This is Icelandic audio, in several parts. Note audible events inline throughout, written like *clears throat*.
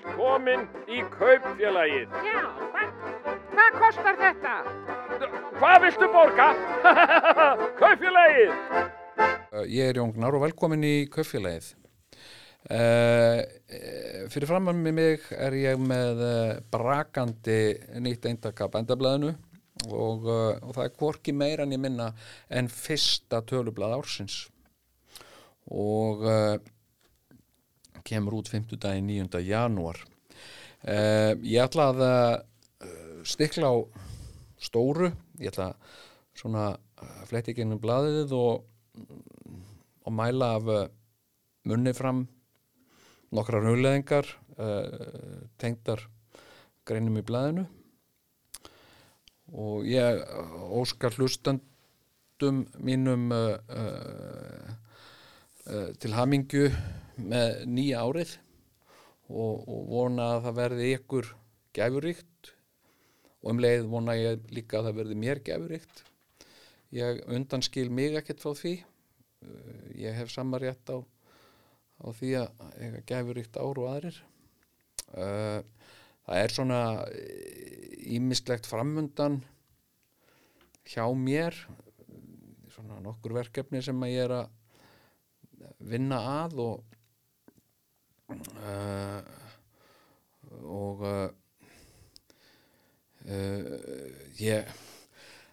velkomin í kaupfélagið. Já, hvað, hvað kostar þetta? Hvað viltu borga? *laughs* kaupfélagið! Uh, Ég er Jón Gnar og velkomin í Kaupfélagið. Uh, eh, fyrir framann með mig er ég með brakandi nýtt eindaka bændablaðinu og, uh, og það er hvorki meira en ég minna en fyrsta tölublað ársins og uh, kemur út 5. dagi 9. janúar. Uh, ég ætla að uh, stikla á stóru, ég ætla svona fletti gennum blaðið og og mæla af uh, munni fram nokkrar hugleðingar uh, tengdar greinum í blæðinu og ég óskar hlustandum mínum til hamingju með nýja árið og, og vona að það verði ykkur gæfuríkt og um leið vona ég líka að það verði mér gæfuríkt. Ég undanskil mig ekkert frá því. Uh, ég hef sama rétt á, á því að eiga gæfuríkt ár og aðrir. Uh, það er svona ímislegt framundan hjá mér svona nokkur verkefni sem að ég er að vinna að og og uh, uh, ég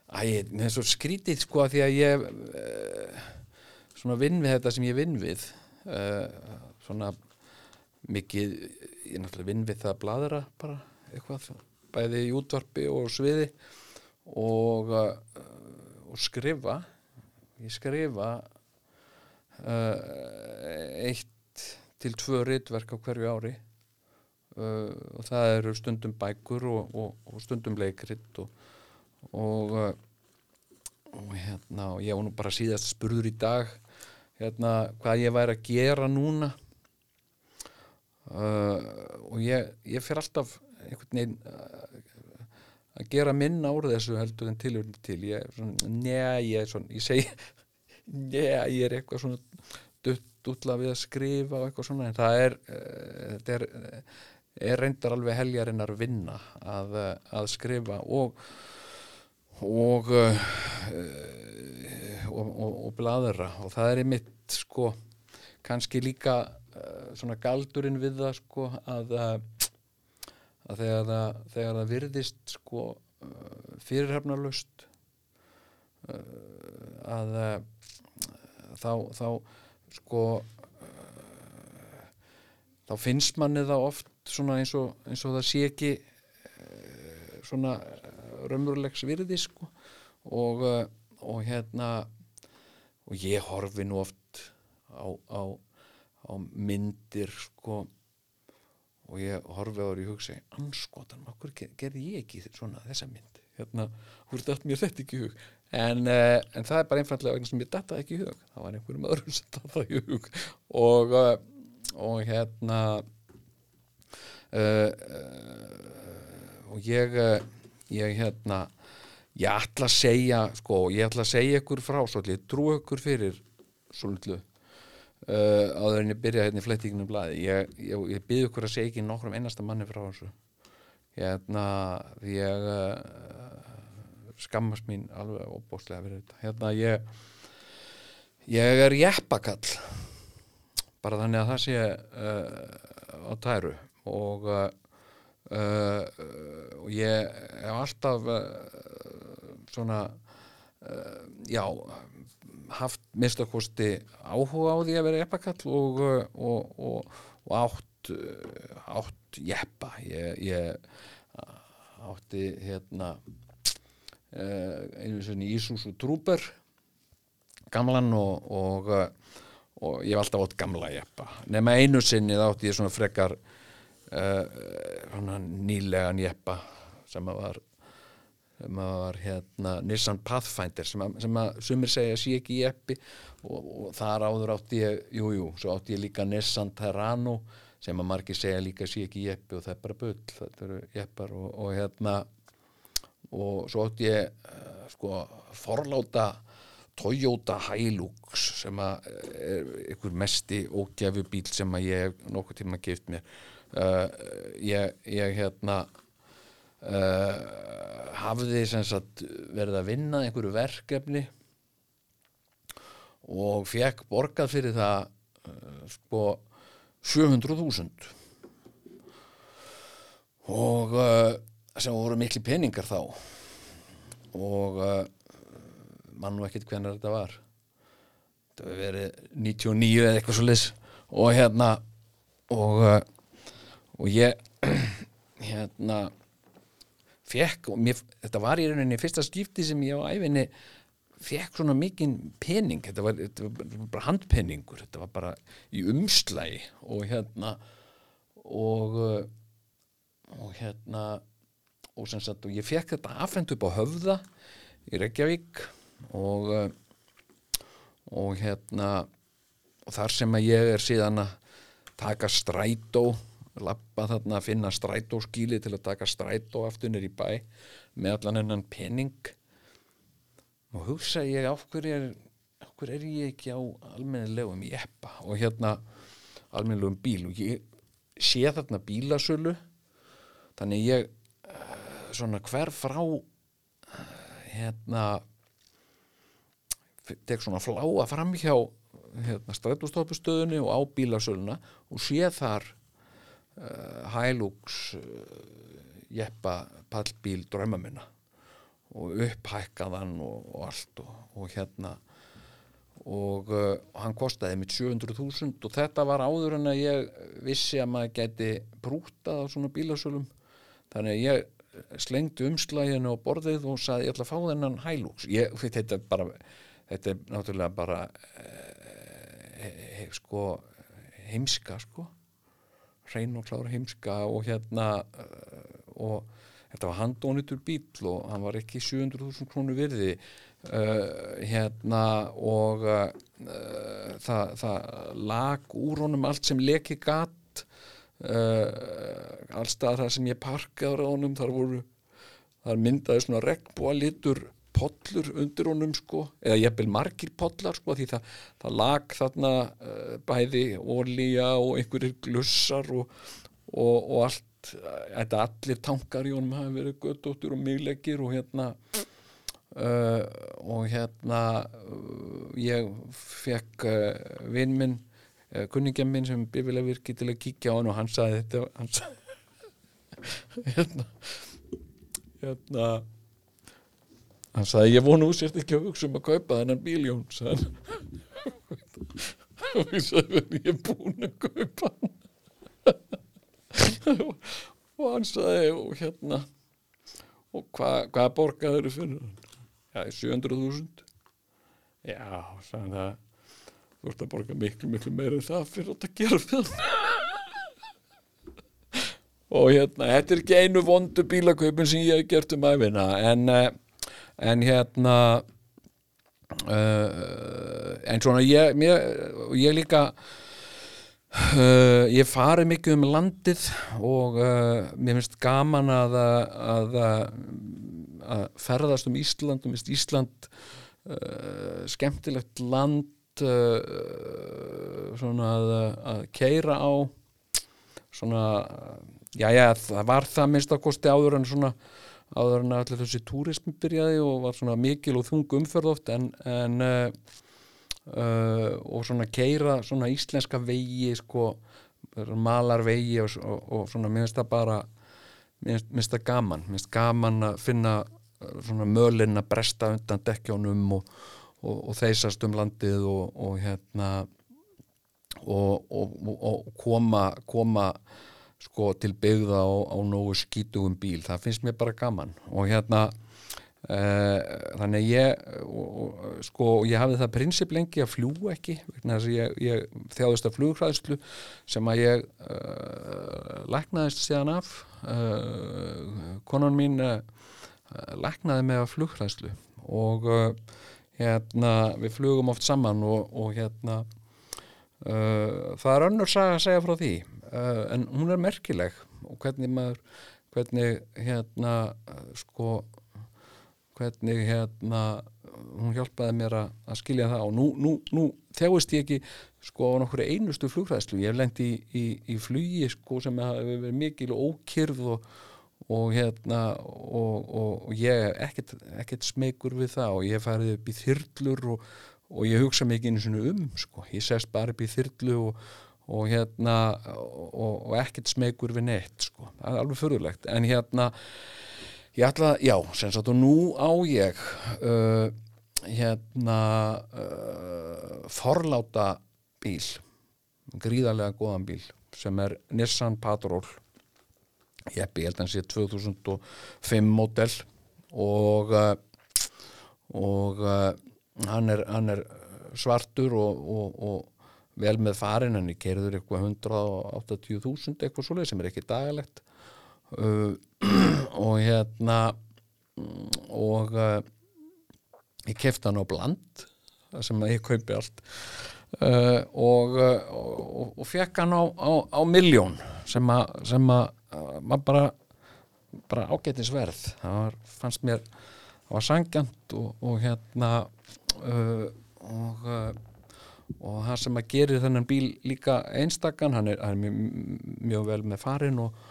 Æ, mér er svo skrítið sko að því að ég uh, svona vinn við þetta sem ég vinn við. Uh, svona mikið, ég náttúrulega vinn við það að bladra bara eitthvað bæði í útvarpi og sviði. Og, uh, og skrifa ég skrifa eitt til tvö ritverk á hverju ári. Uh, og það eru stundum bækur og, og, og stundum leikrit og uh, og hérna og ég var nú bara síðast spurður í dag hérna hvað ég væri að gera núna. Uh, og ég, ég fer alltaf einhvern veginn uh, að gera minna úr þessu heldur en tilhörn til. Ég er svona, neða, ég er svona *laughs* ég segi, *laughs* neða, ég er eitthvað svona dutt útla við að skrifa og eitthvað svona en það er uh, þetta er, er reyndar alveg heljarinnar vinna að, uh, að skrifa og og, og, og, og bladra og það er einmitt sko kannski líka svona galdurinn við það sko að, að þegar, það, þegar það virðist sko fyrirhafnarlust að þá, þá sko þá finnst manni það oft svona eins og, eins og það sé ekki svona raunverulegs virði sko. Og, uh, og hérna og ég horfi nú oft á, á, á myndir sko og ég horfi á það og ég hugsa anskotan, okkur gerði ég ekki svona þessa mynd, hérna er dætt mér þetta ekki hug en, uh, en það er bara einfallega vegna sem ég dætta ekki í hug. Það var einhverjum öðrum sem dætta í hug. Og, uh, og hérna og ég ég hérna ég ætla að segja sko, ég ætla að segja ykkur frá svolítið, trú ykkur fyrir svolítið uh, áður en ég byrja hérna í flettinginu blaði ég, ég, ég byrði ykkur að segja ekki nokkrum einasta manni frá þessu. Hérna ég uh, skammast mín alveg óbóstlega fyrir þetta. Hérna ég ég er jeppakall. Bara þannig að það sé uh, á tæru. Og Uh, uh, ég hef alltaf svona já haft mistakosti áhuga á því að vera eppakall og, og, og, og átt átt jeppa. Ég, ég átti hérna einu sinni Ísus og Trúber gamlan og ég hef alltaf átt gamla jeppa. Nema einu sinni þá átti ég svona frekar uh, nýlegan jeppa sem að var sem að var hérna Nissan Pathfinder sem að, sem að sumir segja sé ekki jeppi. Og, og þar áður átti ég jújú, jú, svo átti ég líka Nissan Terrano sem að margir segja líka sé ekki jeppi og það er bara bull, þetta eru jeppar og, og hérna og svo átti ég uh, sko forláta Toyota Hilux sem að er einhver mesti ógæfu bíl sem að ég hef nokkuð tíma gift mér. Uh, ég, ég hérna uh, hafði sagt verið að vinna einhverju verkefni og fekk borgað fyrir það sko 700.000 og sem voru mikli peningar þá. Og uh, mann nú ekkert hvernig þetta var. Þetta hefur verið 99 eða eitthvað svo leys og hérna og, uh, og ég *clears throat* hérna fekk og mér, þetta var í rauninni fyrsta skipti sem ég á æfinni fekk svona mikinn pening. Þetta var, þetta var bara handpenningur þetta var bara í umslægi og hérna og uh, og hérna og sagt og ég fekk þetta afhengt upp á höfða í Reykjavík og uh, og hérna og þar sem að ég er síðan að taka strætó lappa þarna að finna strætóskíli til að taka strætó aftur nýr í bæ með allan hennan pening. Og hugsa ég af hverju er, af hverju er ég ekki á almennilegum jeppa og hérna almennilegum bíl? Og ég sé þarna bílasölu þannig ég eh, svona hver frá eh, hérna tek svona fláa fram hjá hérna, strætóstoppustöðunni og á bílasöluna og sé þar uh, Hilux uh, jeppa pallbíl drömma minna og upphækkaðan og, og allt og, og hérna og uh, hann kostaði mitt 700.000 og þetta var áður en að ég vissi að maður geti brútað á svona bílasölum. Þannig að ég slengdi umslæginu á borðið og saði ég ætla að fá þennan Hilux. Ég, þetta, bara, þetta er náttúrulega bara he, he, sko heimska sko. Hrein og klára heimska og hérna uh, og þetta var handónitur bíl og hann var ekki 700.000 krónu virði uh, hérna og uh, það, það lag úr honum allt sem leki gatt uh, allstað það sem ég parkaður á honum þar voru þar myndaði svona regnbúa litur pollur undir honum sko. Eða jafnvel margir pollar sko því það, það lag þarna uh, bæði ólíja og einhverjir glussar og, og, og allt þetta allir tankar í honum hafi verið göttóttur og migleggir og hérna uh, og hérna uh, ég fekk vinn minn uh, kunningja minn sem bifilega virki til að kíkja á hann og hann saði þetta hann saði hérna hérna hann saði ég vonu úr sérst ekki að hugsa um að kaupa þennan bíljón hann. Og ég er búin að kaupa hann? Og hann sagði og hérna og hvað hva borgaður fyrir? Hann já, 700.000 já, sagði það þú ert að borga miklu, miklu meira en það fyrir að gera fyrir og hérna þetta er ekki einu vondu bílakaupin sem ég hef gert um æfina en, en hérna uh, en svona ég, mér, ég líka Uh, ég fari mikið um landið og uh, mér finnst gaman að, að, að ferðast um Ísland og minnst Ísland uh, skemmtilegt land svona að, að keira á svona já já það var það minnst að kosti áður en svona áður en allir þessi túrismi byrjaði og var svona mikil og þung umferð oft en en Uh, og svona keira svona íslenska vegi sko malar vegi og, og, og svona minnst það bara minnst það gaman minnst gaman að finna svona mölin að bresta undan dekkjónum og, og þeisast um landið og hérna og koma koma sko til byggða á, á nógu skítugum bíl. Það finnst mér bara gaman. Og hérna Uh, þannig að ég og, sko, ég hafði það prinsip lengi að fljúa ekki ég, ég þjáðist af flugræðslu sem að ég uh, læknaðist síðan af. Uh, konan mín læknaði með flugræðslu og hérna við flugum oft saman og, og hérna það er önnur saga að segja frá því en hún er merkileg og hvernig maður hvernig hérna sko hvernig hérna hún hjálpaði mér að, að skilja það og nú, nú, nú þjáist ég ekki sko á nokkru einustu flugræðslu ég hef lengt í, í, í flugi sko sem hefur verið mikil ókyrð og, og hérna og, og, og ég er ekkert, ekkert smegur við það og ég farið upp í þyrlur og, og ég hugsa mikið einu svona um sko, ég sest bara upp í þyrlu og hérna og ekkert smegur við neitt sko, það er alveg förðulegt en hérna ég ætla, já, sem sagt og nú á ég uh, hérna uh, forláta bíl gríðarlega góðan bíl sem er Nissan Patrol ég held að hann sé 2005 model og og uh, hann er, hann er svartur og, og, og vel með farin en ég keirður eitthvað 180.000 eitthvað svoleið sem er ekki dagalegt. Uh, *clears throat* og hérna og uh, ég kefti hann á bland sem ég kaupi allt. Uh, og, og, fekk hann á, á, á miljón sem að, maður bara, bara ágættisverð það var, fannst mér það var sangjant og, og hérna uh, og og það sem að gerir þennan bíl líka einstakann, hann er, hann er mjög, mjög vel með farin og,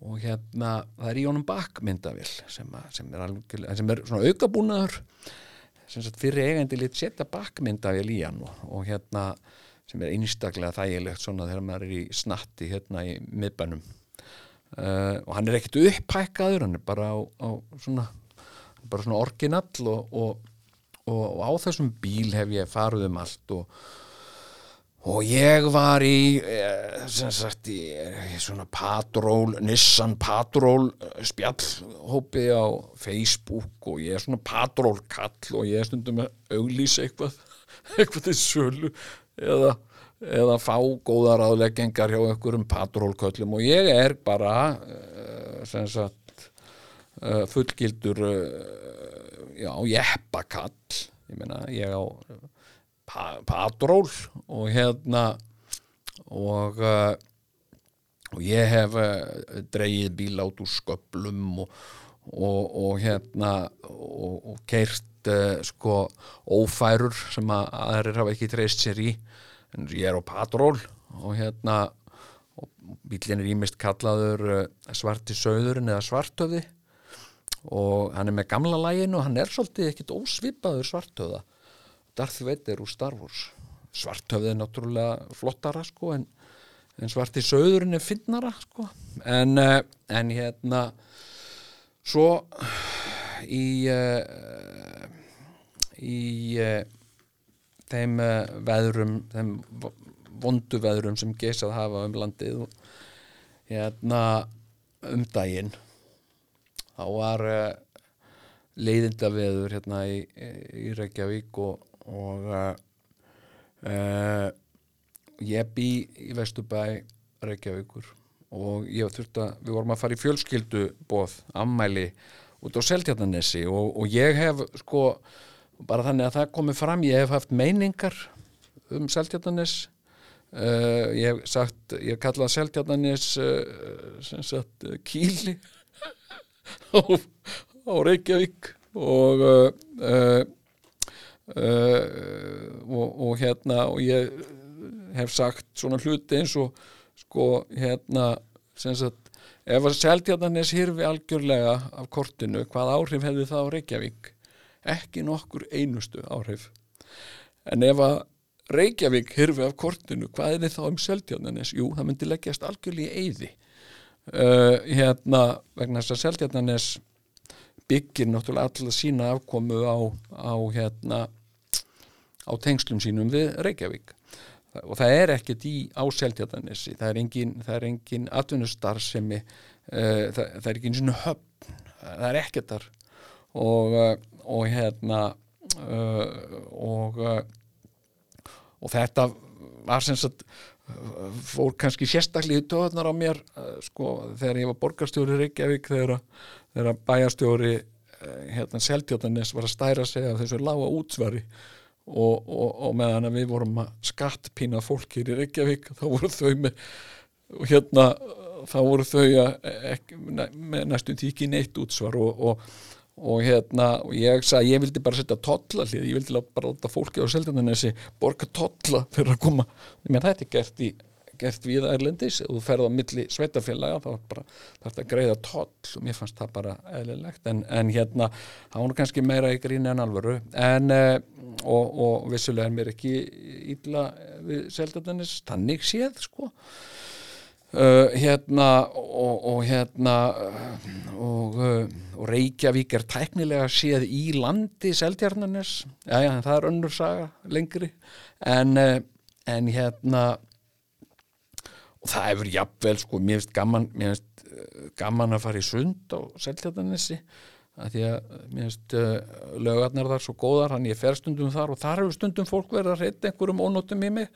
og hérna það er í honum bakmyndavill sem, sem er er sem sagt fyrir eigandi lit setja bakmyndavill í hann og hérna sem er einstaklega þægilegt svona þegar maður er í snatti hérna í miðbænum uh, og hann er ekkit upphækkaður, hann er bara á, á svona bara svona orginall og, og, og á þessum bíl hef ég farið um allt og og ég var í eh, sem sagt í, í svona patról, Nissan patról spjallhópi á Facebook og ég er svona patrólkall og ég er stundum að auglýsa eitthvað *laughs* eitthvað til sölu eða, eða fá góðar aðleggengar hjá einhverjum patrólköllum og ég er bara eh, sem sagt eh, fullgildur já, jeppakall. Ég meina, ég á pa patról og hérna og og ég hef dreigið bíl át úr sköplum og, og, og hérna og, og keirt sko ófærur sem að aðrir hafa ekki treyst sér í ég er á patról og hérna og bílinn er ímist kallaður svarti söðurinn eða svartöði og hann er með gamla lægin og hann er svolítið ekkit ósvipaður svartöða Darth Vader úr Star Wars. Svartöfið er náttúrulega flottara sko en, en svarti söðurinn er finnara sko. En, uh, en hérna svo í uh, í uh, þeim veðrum þeim vondu veðrum sem geysað hafa um landið hérna um daginn. Þá var leiðinda veður hérna í, í Reykjavík og og uh, ég bý í Vesturbæ Reykjavíkur og ég þurfti að, við vorum að fara í fjölskylduboð, ammæli út á Seltjarnanessi og, og ég hef sko, bara þannig að það komi fram, ég hef haft meiningar um Seltjarnanes uh, ég hef sagt, ég hef kallað Seltjarnanes uh, sem sagt Kíli *laughs* á, á Reykjavík og og Uh, og, hérna og ég hef sagt svona hluti eins og sko hérna sem sagt ef að Seldjarnanes hirfi algjörlega af kortinu hvað áhrif hefði það á Reykjavík ekki nokkur einustu áhrif. En ef að Reykjavík hirfi af kortinu hvað er þið þá um Seldjarnanes? Jú, það myndi leggjast algjörlega í eyði. Uh, hérna vegna þess að Seldjarnanes byggir náttúrulega alltaf sína afkomu á, á hérna á tengslum sínum við Reykjavík. Og það er ekkert í áseltjartanissi það er engin, engin atvinnustarfsemi uh, það, það er ekki eins og höfn. Það er ekkert þar. Og, uh, og hérna uh, og og þetta var sem sagt fór kannski sérstaklega í töðunar á mér sko þegar ég var borgarstjóri Reykjavík þegar þegar bæjarstjóri eh, hérna Seltjótanes var að stæra sig af þessu lága útsvari og, og, og meðan við vorum að skattpína fólkir í Reykjavík þá voru þau með hérna þá voru þau að, ekki, með næstum ekki neitt útsvar og, og hérna, og ég sagði ég vildi bara setja tolla hlið, ég vildi bara láta fólki á Seltjarnanesi borga tolla fyrir að koma, menn þetta er gert í gert við Erlendis, ef þú ferð á milli sveitafélaga, þá er bara að greiða toll og mér fannst það bara eðlilegt, en, en hérna það var kannski meira í gríni en alvöru. En, eh, og, og vissulega er mér ekki illa við Seltjarnanes, tannig séð sko Uh, hérna og, og hérna og, uh, og Reykjavík er tæknilega séð í landi Seltjarnanes, já já það er önnur saga lengri. En, en hérna og það hefur jafnvel sko mér finnst gaman, mér finnst gaman að fara í sund á Seltjarnanesi að því að mér finnst lögarnar þar svo góðar, hann ég fer stundum þar og þar hefur stundum fólk verið að reyta einhverjum ónóttum í mig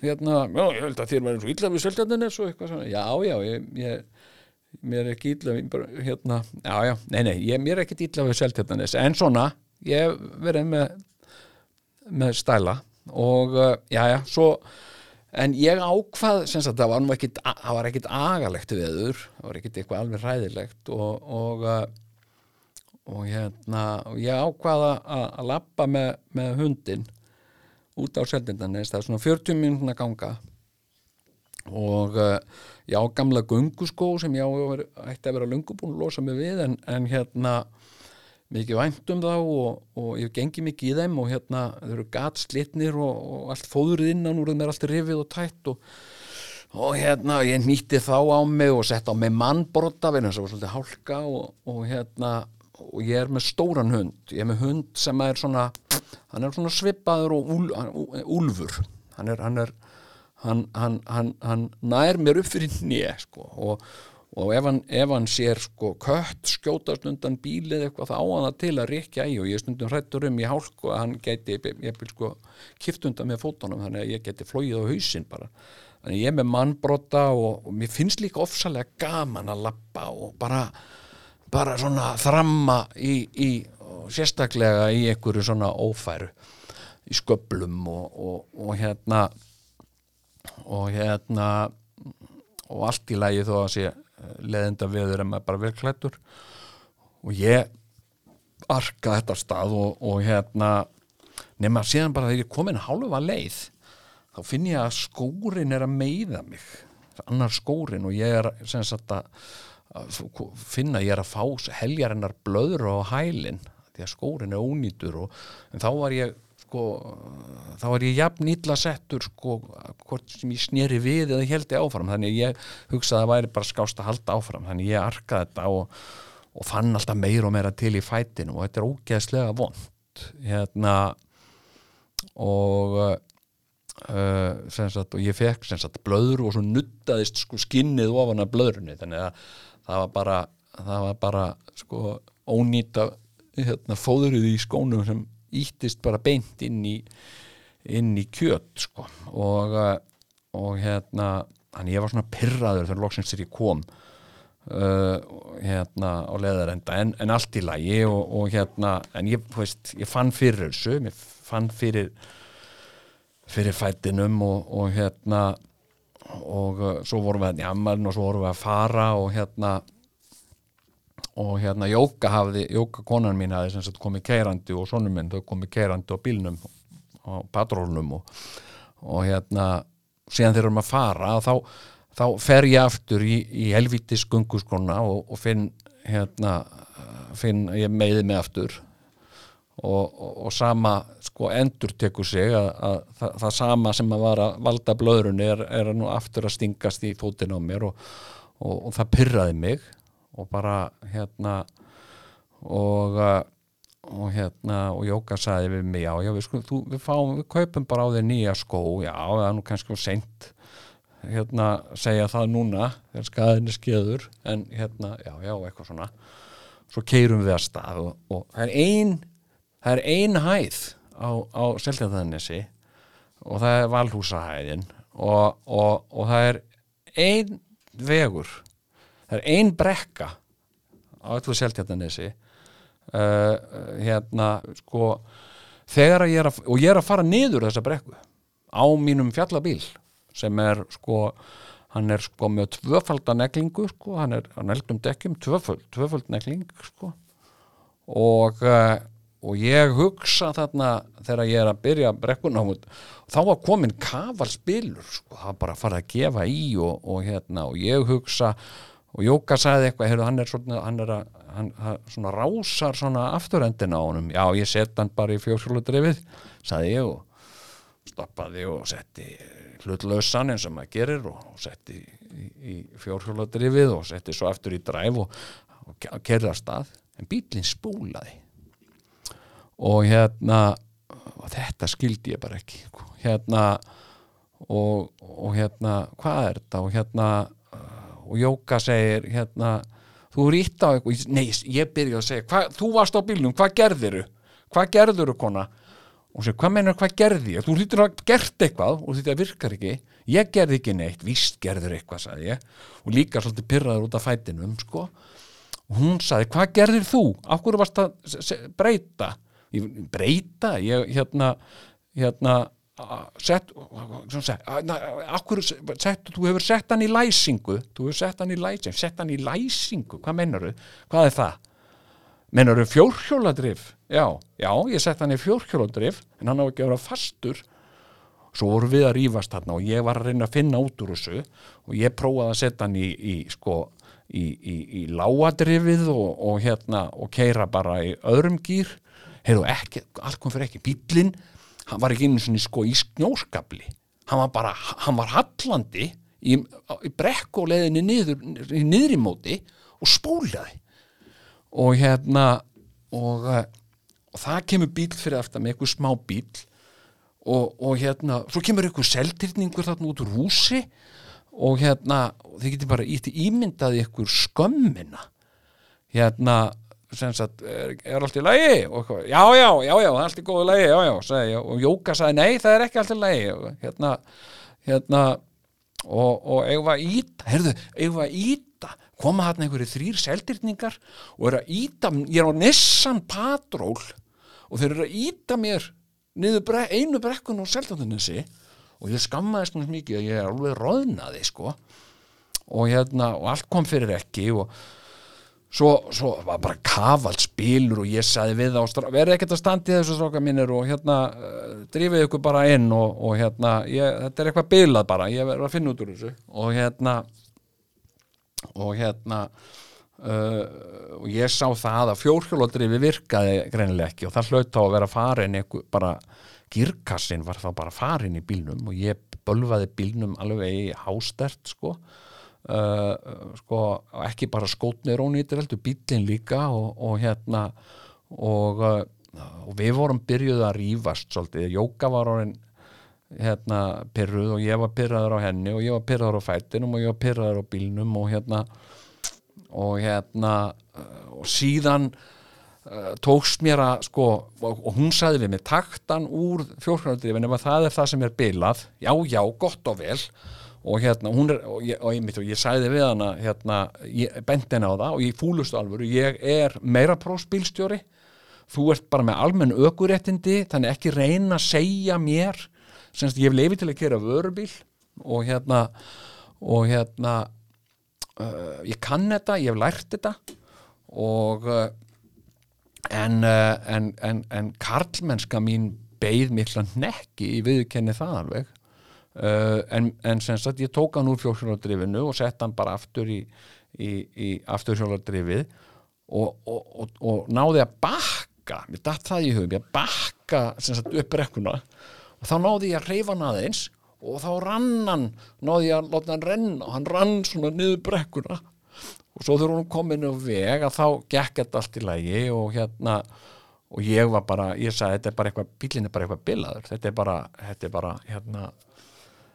hérna, já, ég held að þér eins og illa við Seltjarnanes og eitthvað svona, já, já, ég, ég mér er ekki illa við, hérna, já, já, nei, nei, ég, mér er ekki illa við Seltjarnanes, en svona ég verið með með stæla og uh, já, já, svo en ég ákvað, sem sagt, það var nú ekkit það var ekkit agalegt viður það var ekkit eitthvað alveg ræðilegt og og, uh, og hérna, og ég ákvaða að lappa með, með hundin út á Seldindanes, það er svona 40 minúna ganga. Og ég á gamla gunguskó sem ég á ætti að vera lungu búin að losa mig við en, en hérna mikið vænt um þá og, og ég gengi mikið í þeim og hérna þau eru gatslitnir og, og allt fóðurinn innan úr þeim er allt rifið og tætt og, og hérna ég nýtti þá á mig og sett á mig mannborta við þess að það var svolítið hálka og hérna og ég er með stóran hund. Ég er með hund sem er svona hann er svona svipaður og úl, úlfur. Hann er hann, er, hann, hann, hann nær mér upp fyrir nýja sko, og, og ef, ef hann sér sko, kött skjótast undan bílið eitthvað þá á hann til að rikja í og ég stundum hrættur um í hálku að hann geti ég vil sko kift undan með fótunum þannig að ég geti flóið á hausinn bara. Þannig ég er með mannbrota og, og mér finnst líka ofsalega gaman að lappa og bara bara svona þramma í, í sérstaklega í einhverju svona ófæru í sköplum og, og, og hérna og hérna og allt í lægi þó að sé leðenda viður en maður bara vel klættur og ég arka þetta stað og, og hérna nema síðan bara þegar ég komin hálfa leið þá finn ég að skórin er að meiða mig. Annar skórin og ég er sem sagt að finna ég er að fá heljarinnar blöður á hælinn því að skórin er ónýtur og, en þá var ég sko, þá var ég jafn illa settur sko, hvort sem ég snýri við eða heldi áfram, þannig ég hugsaði að það væri bara skást að halda áfram, þannig ég arkaði þetta og, og fann alltaf meir og meira til í fætinu og þetta er ógeðslega vond hérna og uh, sagt, og ég fekk sagt, blöður og svo nuttaðist sko, skinnið ofan af blöðrunni. Þannig að það var bara, það var bara sko, ónýta hérna, fóðuruð í skónum sem íttist bara beint inn í inn í kjöt sko. og, eh, og hérna þannig ég var svona pyrraður þegar loksins þegar ég kom uh, hérna á leðarenda en, en allt í lagi og, og hérna en ég, veist, ég fann fyrir þessu ég fann fyrir fyrir fætinum og, og hérna og uh, svo vorum við hérna og svo vorum við að fara og hérna og hérna Jóka hafði, Jóka konan mín hafði sem sagt komið keirandi og sonum minn þau komið keirandi á bílnum á patrólnum og, og hérna síðan þeir eru um að fara og þá, þá fer ég aftur í, í helvítis gunguskona og, og finn hérna finn ég meiði mig aftur og, og sama sko endur tekur sig að, að það, það sama sem að var að valda blöðrunni er, er nú aftur að stingast í fótinn á mér og það pyrraði mig og bara hérna og uh, og hérna og Jóka sagði við mig já, já við, sko, þú, við, fáum, við kaupum bara á þér nýja skó. Já, það er nú kannski sent hérna segja það núna þegar skaðinni skeður en hérna, já, já, eitthvað svona. Svo keirum við að stað og, og það er ein það er ein hæð á, á Seltjarnanesi og það er Valhúsahæðin og, og, og það er ein vegur það er ein brekka á öllu seltjartanesi uh, hérna sko þegar ég er að og ég er að fara niður þessa brekku á mínum fjallabíl sem er sko hann er sko með tvöfalda neglingu sko, hann er á neglum dekkjum tvöföld, tvöföld negling sko. Og, uh, og ég hugsa þarna þegar ég er að byrja brekkunámut þá var komin kafalspilur sko, það var bara að fara að gefa í og, og, hérna, og ég hugsa og Jóka sagði eitthvað, heyrðu, hann er svona, hann er að, hann, svona rásar svona afturendin á honum, já ég set hann bara í fjórskjóladrifið, sagði ég og stoppaði og setti hlutlausan eins og maður gerir og, og setti í, í fjórhjóladrifið og setti svo aftur í dræf og, að stað. En bílinn spúlaði og hérna og þetta skildi ég bara ekki sko. hérna og, og hérna hvað er þetta? Og hérna og Jóka segir hérna þú er ítt á eitthvað, nei ég byrja að segja hva, þú varst á bílnum, hvað gerðiru hvað gerðiru kona? Og sér, hvað meinar hvað gerði ég, þú hlýttur að gert eitthvað og þetta virkar ekki, ég gerði ekki neitt víst gerður eitthvað, sagði ég. Og líka svolítið pyrraður út af fætinum sko. og hún sagði, hvað gerðir þú? Af hverju varst að breyta breyta, ég hérna hérna sett hverju sett, þú hefur sett hann í læsingu þú hefur sett hann í læsingu, sett hann í læsingu hvað meinar þú, hvað er það? Meinar þú fjórhjóladrif? Já, já, ég sett hann í fjórkjólundrif en hann á ekki að vera fastur. Svo voru við að rýfast hann og ég var að reyna að finna út úr þessu og ég prófaði að setja hann í, í sko í, í, í láadrifið og, og hérna og keira bara í öðrum gýr heyrðu ekki, allt kom fyrir ekki. Bílinn, hann var ekki einu svona sko í snjóskabli hann var bara, hann var hallandi í, í brekkuleðinni niður, niður í móti og spólaði. Og hérna og og það kemur bíl fyrir aftan með eitthvað smá bíl og, og hérna, svo kemur eitthvað seltirningur þarna út úr húsi. Og hérna, þið getur bara ítti ímyndaði eitthvað skömmina. Hérna, sagt er, er allt í lagi? Og já, já, já, já, það er allt í góðu lagi, já, já, sagði og Jóka sagði, nei, það er ekki allt í lagi. Og hérna, hérna og, og eigum að íta, herðu, eigum að íta? Koma hann einhverju þrýr seldirningar og er að íta, ég er á Nissan Patról og þeir eru að íta mér niður bre einu brekkun og seldandunissi og ég skammaðist mjög mikið að ég er alveg roðnaði sko. Og hérna og allt kom fyrir ekki og svo, svo var bara kavalt spilur og ég sagði við á verði ekkert að standi þessu stráka mínir og hérna uh, drifið ykkur bara inn og, og hérna ég, þetta er eitthvað bilað bara ég verður að finna út úr þessu. Og hérna og hérna Uh, og ég sá það að fjórhjólodrifi virkaði greinileg ekki og það hlaut á að vera farin eitthvað, bara girkassin var það bara farin í bílnum og ég bölvaði bílnum alveg í hástert sko, uh, sko ekki bara skótnir ónýttir heldur bílinn líka og, og hérna og, uh, og við vorum byrjuð að rýfast svolítið, Jóka var orðin hérna pyrruð og ég var pyrraður á henni og ég var pyrraður á fætinum og ég var pyrraður á bílnum og hérna og hérna og síðan tókst mér að sko og, hún sagði við mig taktan úr fjórkvæmdrifin ef það er það sem er bilað já já gott og vel og hérna hún er og ég, og ég, og ég sagði við hana hérna bent henni á það og ég fúlustu alvöru. Ég er meira prósbílstjóri þú ert bara með almenn ökuréttindi þannig ekki reyna að segja mér semst ég hef lefið til að kera vörubíl og hérna og hérna uh, ég kann þetta, ég hef lært þetta og uh, en, uh, en, en, en karlmennska mín beigð mikla nekki í viðkenni það alveg en sem sagt ég tók hann úr fjórhjóladrifinu og sett hann bara aftur í, í, í afturhjóladrifið og, og, og, og náði að bakka mér dætt það í hugum, ég bakka sagt upp rekkuna og þá náði ég að reyfa hann aðeins og þá rann hann náði ég að láta hann renna og hann rann svona niður brekkuna og svo þurfa hann komin á veg að þá gekk þetta allt í lagi og hérna og ég var bara, ég sagði þetta er bara eitthvað bílinn er bara eitthvað bilaður þetta er bara, þetta er bara hérna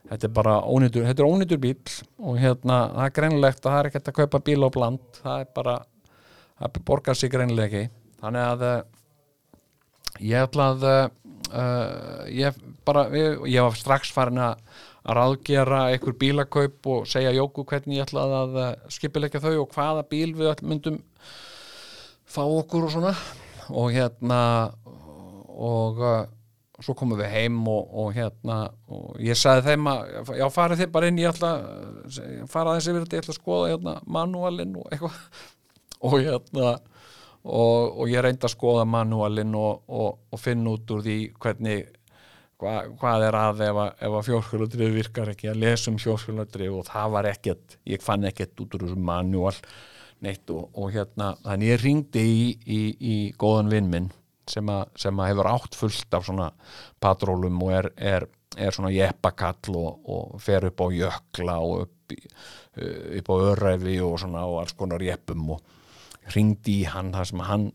þetta er bara ónýtur, þetta er ónýtur bíl og hérna það er greinlegt að það er ekkert að kaupa bíl á bland það er bara, það borgar sig greinlega ekki. Þannig að eh, ég ætla að uh, ég bara ég, ég var strax farin að að ráðgera einhver bílakaup og segja Jóku hvernig ég ætlaði að uh, skipilegja þau og hvaða bíl við öll myndum fá okkur og svona. Og hérna og uh, svo komum við heim og, og hérna og ég sagði þeim að já farið þið bara inn ég ætla fara þessi þetta ég ætla að skoða hérna manualinn og eitthvað. *laughs* Og hérna og, og ég reyndi að skoða manualinn og, og, og finna út úr því hvernig hva, hvað er að ef, að- að fjórskjöldrið virkar ekki. Að lesa um fjórskjöldrið og það var ekkert ég fann ekkert út úr þessu manual neitt og, og hérna þannig ég ringdi í, í, í góðan vinn minn sem, a, sem að hefur átt fullt af svona patrólum og er, er, er svona jeppakall og, og fer upp á jökla og upp, í, uh, upp á öræfi og svona og alls konar jeppum og ringdi í hann þar sem hann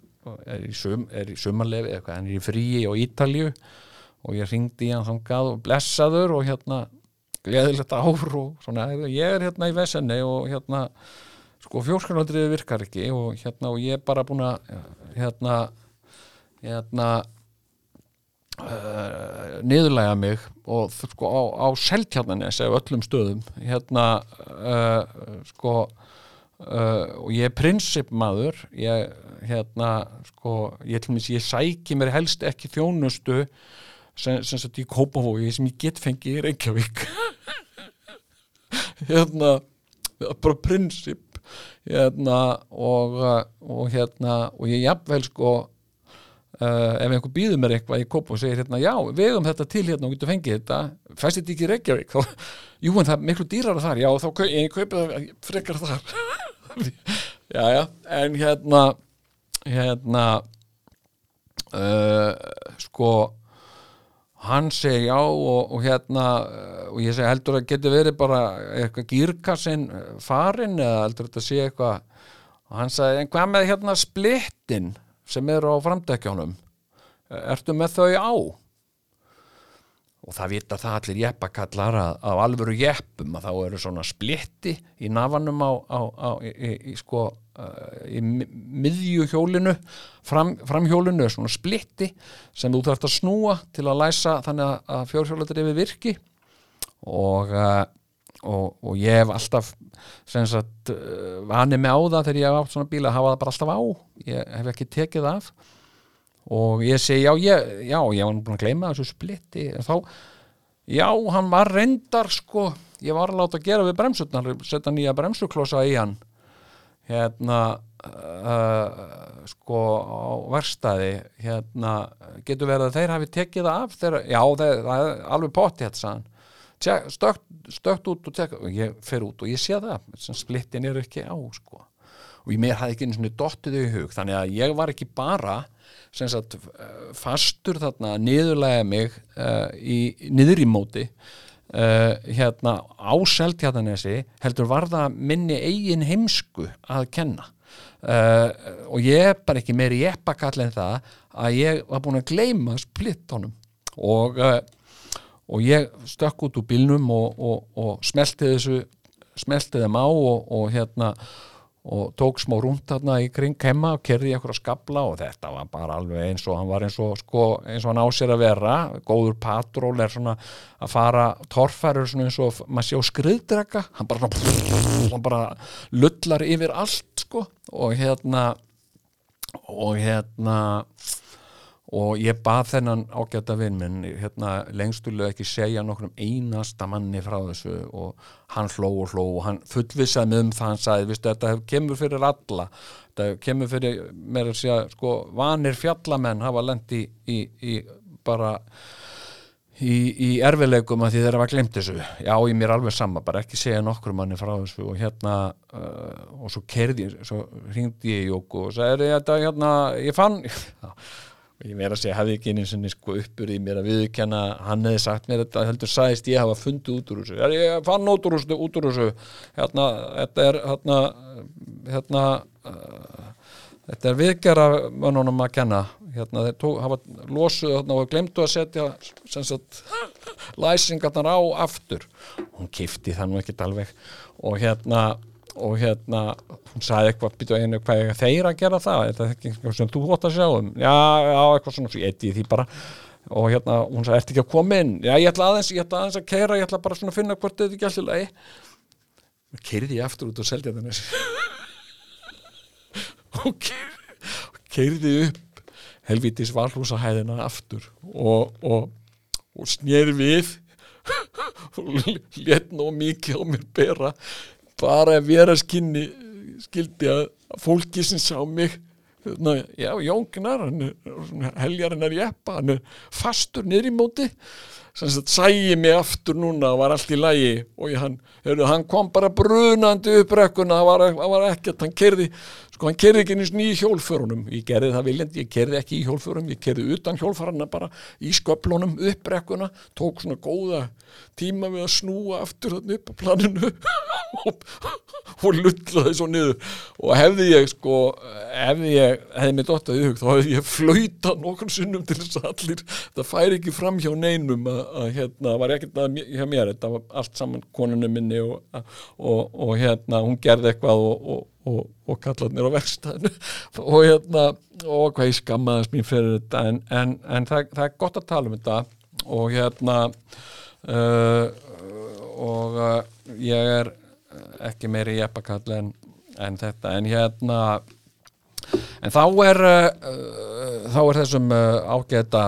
er í, sum, í sumarlefi eitthvað, hann er í fríi á Ítalju og ég ringdi í hann þangað og blessaður og hérna gleðilegt ár og svona ég er hérna í vesenni og hérna sko fjórskjörnaldriði virkar ekki og hérna og ég er bara búin að hérna hérna uh, niðurlæga mig og sko á, á seltjarnanes eða öllum stöðum hérna uh, sko uh, og ég er prinsipmaður ég hérna sko ég, mér, ég sæki mér helst ekki þjónustu sem, sem sagt í Kópavogi sem ég get fengið í Reykjavík. *laughs* Hérna bara prinsip hérna og, og hérna og ég jafnvel sko uh, ef einhver býður mér eitthvað í Kópavogi og segir hérna já, við um þetta til hérna og getur fengið þetta fæst þetta ekki í Reykjavík? *laughs* Þá, jú en það er miklu dýrara þar já þá kau, ég kaupi það frekar þar. *laughs* Já já en hérna hérna uh, sko hann segi já og, og hérna uh, og ég segi heldur að geti verið bara eitthvað gýrkassin farin eða heldur þetta sé eitthvað? Og hann sagði en hvað með hérna splittin sem eru á framdekjánum ertu með þau á? Og það vita það allir jeppakallar á alvöru jeppum að þá eru svona splitti í nafanum á, á, á í, í, sko uh, í mi- miðju hjólinu fram, framhjólinu er svona splitti sem þú þarft að snúa til að læsa þannig að, fjórhjóladrifi virki. Og, uh, og, og ég hef alltaf sagt uh, vanið mig á það þegar ég hef átt svona bíla að hafa það bara alltaf á. Ég hef ekki tekið það af. Og ég segi já, ég, já, ég var búin að gleyma þessu splitti. Þá, já, hann var reyndar sko, ég var að láta gera við bremsutnar, setja nýja bremsuklossa í hann. Hérna uh, sko á verstaði hérna, getur verið að þeir hafi tekið það af þeirra, já, þeir, það er alveg potti Tjek, stökt, stökt út og tek, og ég fer út og ég sé það sem splittin er ekki á sko. Og ég mér hafði ekki einu svona dottið í hug þannig að ég var ekki bara sagt eh, fastur þarna niðurlega mig uh, í niður í móti uh, hérna á Seltjarnanesi heldur var það minni eigin heimsku að kenna. Uh, og ég er bara ekki meiri jeppakall en það að ég var búin að gleyma splittónum og uh, og ég stökk út úr bílnum og, og, og smelti þessu smelti þeim á og, og hérna og tók smá rúnt þarna í kring kemma og kerði eitthvað skabla og þetta var bara alveg eins og hann var eins og sko, eins og hann á sér að vera. Góður patról er svona að fara torfærur svona eins og maður sé á skriðdrega hann bara, hann bara lullar yfir allt sko. Og hérna og hérna og ég bað þennan ágæta vinn minn hérna, lengstulega ekki segja nokkrum einasta manni frá þessu. Og hann hló og hló og hann fullvissaði mig um það. Hann sagði, viðstu, þetta kemur fyrir alla. Þetta kemur fyrir mér að segja, sko, vanir fjallamenn hafa lent í, í, í bara í, í erfileikum að því þeirra var glemt þessu. Já, ég mér alveg sama, bara ekki segja nokkur manni frá þessu. Og hérna uh, og svo kerði, svo hringdi ég í Jóku og sagði, þetta hérna ég fann *laughs* og ég meira að segja, hefði ekki einu sinni sko uppur í mér að viðkenna, hann hefði sagt mér þetta heldur sagðist ég hafa fundið út úr þessu. Ég, ég fann út úr þessu, út úr þessu? Hérna, þetta er hérna, hérna uh, þetta er viðgera mönnunum að kenna. Hérna, þeir tók, hafa losuð hérna, og glemdu að setja sagt, læsingarnar á aftur. Hún kifti það nú ekkert alveg. Og hérna og hérna, hún sagði eitthvað býtu einu hvað er þeir að gera það? Er það ekki eitthvað sem þú hótt að sjá um? Já, já, eitthvað svona, svo ég í því bara. Og hérna, hún sagði, ertu ekki að koma inn? Já, ég ætla aðeins, ég ætla aðeins að keira ég ætla bara svona að finna hvort þetta er ekki alltaf lagi. Keirði ég aftur út *laughs* og seldi þetta og keirði, og keirði upp helvítis valhúsahæðina aftur og, og, og snýr við *laughs* og létt nóg mikið á mér bera bara að vera skinni skildi að fólki sem sá mig hérna, já, Jóngnar heljarinnar jeppa hann er fastur niður í móti. Sem sagt sægi mig aftur núna og var allt í lægi og ég, hann, heyrðu, hann kom bara brunandi upp rekkuna það var, það var ekkert, hann kerði sko hann kerði ekki eins og nýju hjólförunum. Ég gerði það viljandi, ég kerði ekki í hjólförum ég kerði utan hjólfarana bara í sköplunum upp rekkuna, tók svona góða tíma við að snúa aftur þarna upp á planinu *laughs* og, lullaði svo niður. Og hefði ég sko hefði ég, hefði mér dottað í hug þá hefði ég flautað nokkur sinnum til þess að allir, það færi ekki fram hjá neinum að, að hérna, var ekkert að hjá mér, þetta var allt saman konunum minni og, og, og hérna hún gerði eitthvað og, og kallaði mér á verkstæðinu. *laughs* Og hérna, og hvað ég skammaðist mín fyrir þetta en, en, en það, það er gott að tala um þetta. Og hérna uh, og uh, ég er ekki meiri jeppakall en, en þetta. En hérna en þá er uh, þá er þessum uh, ágæta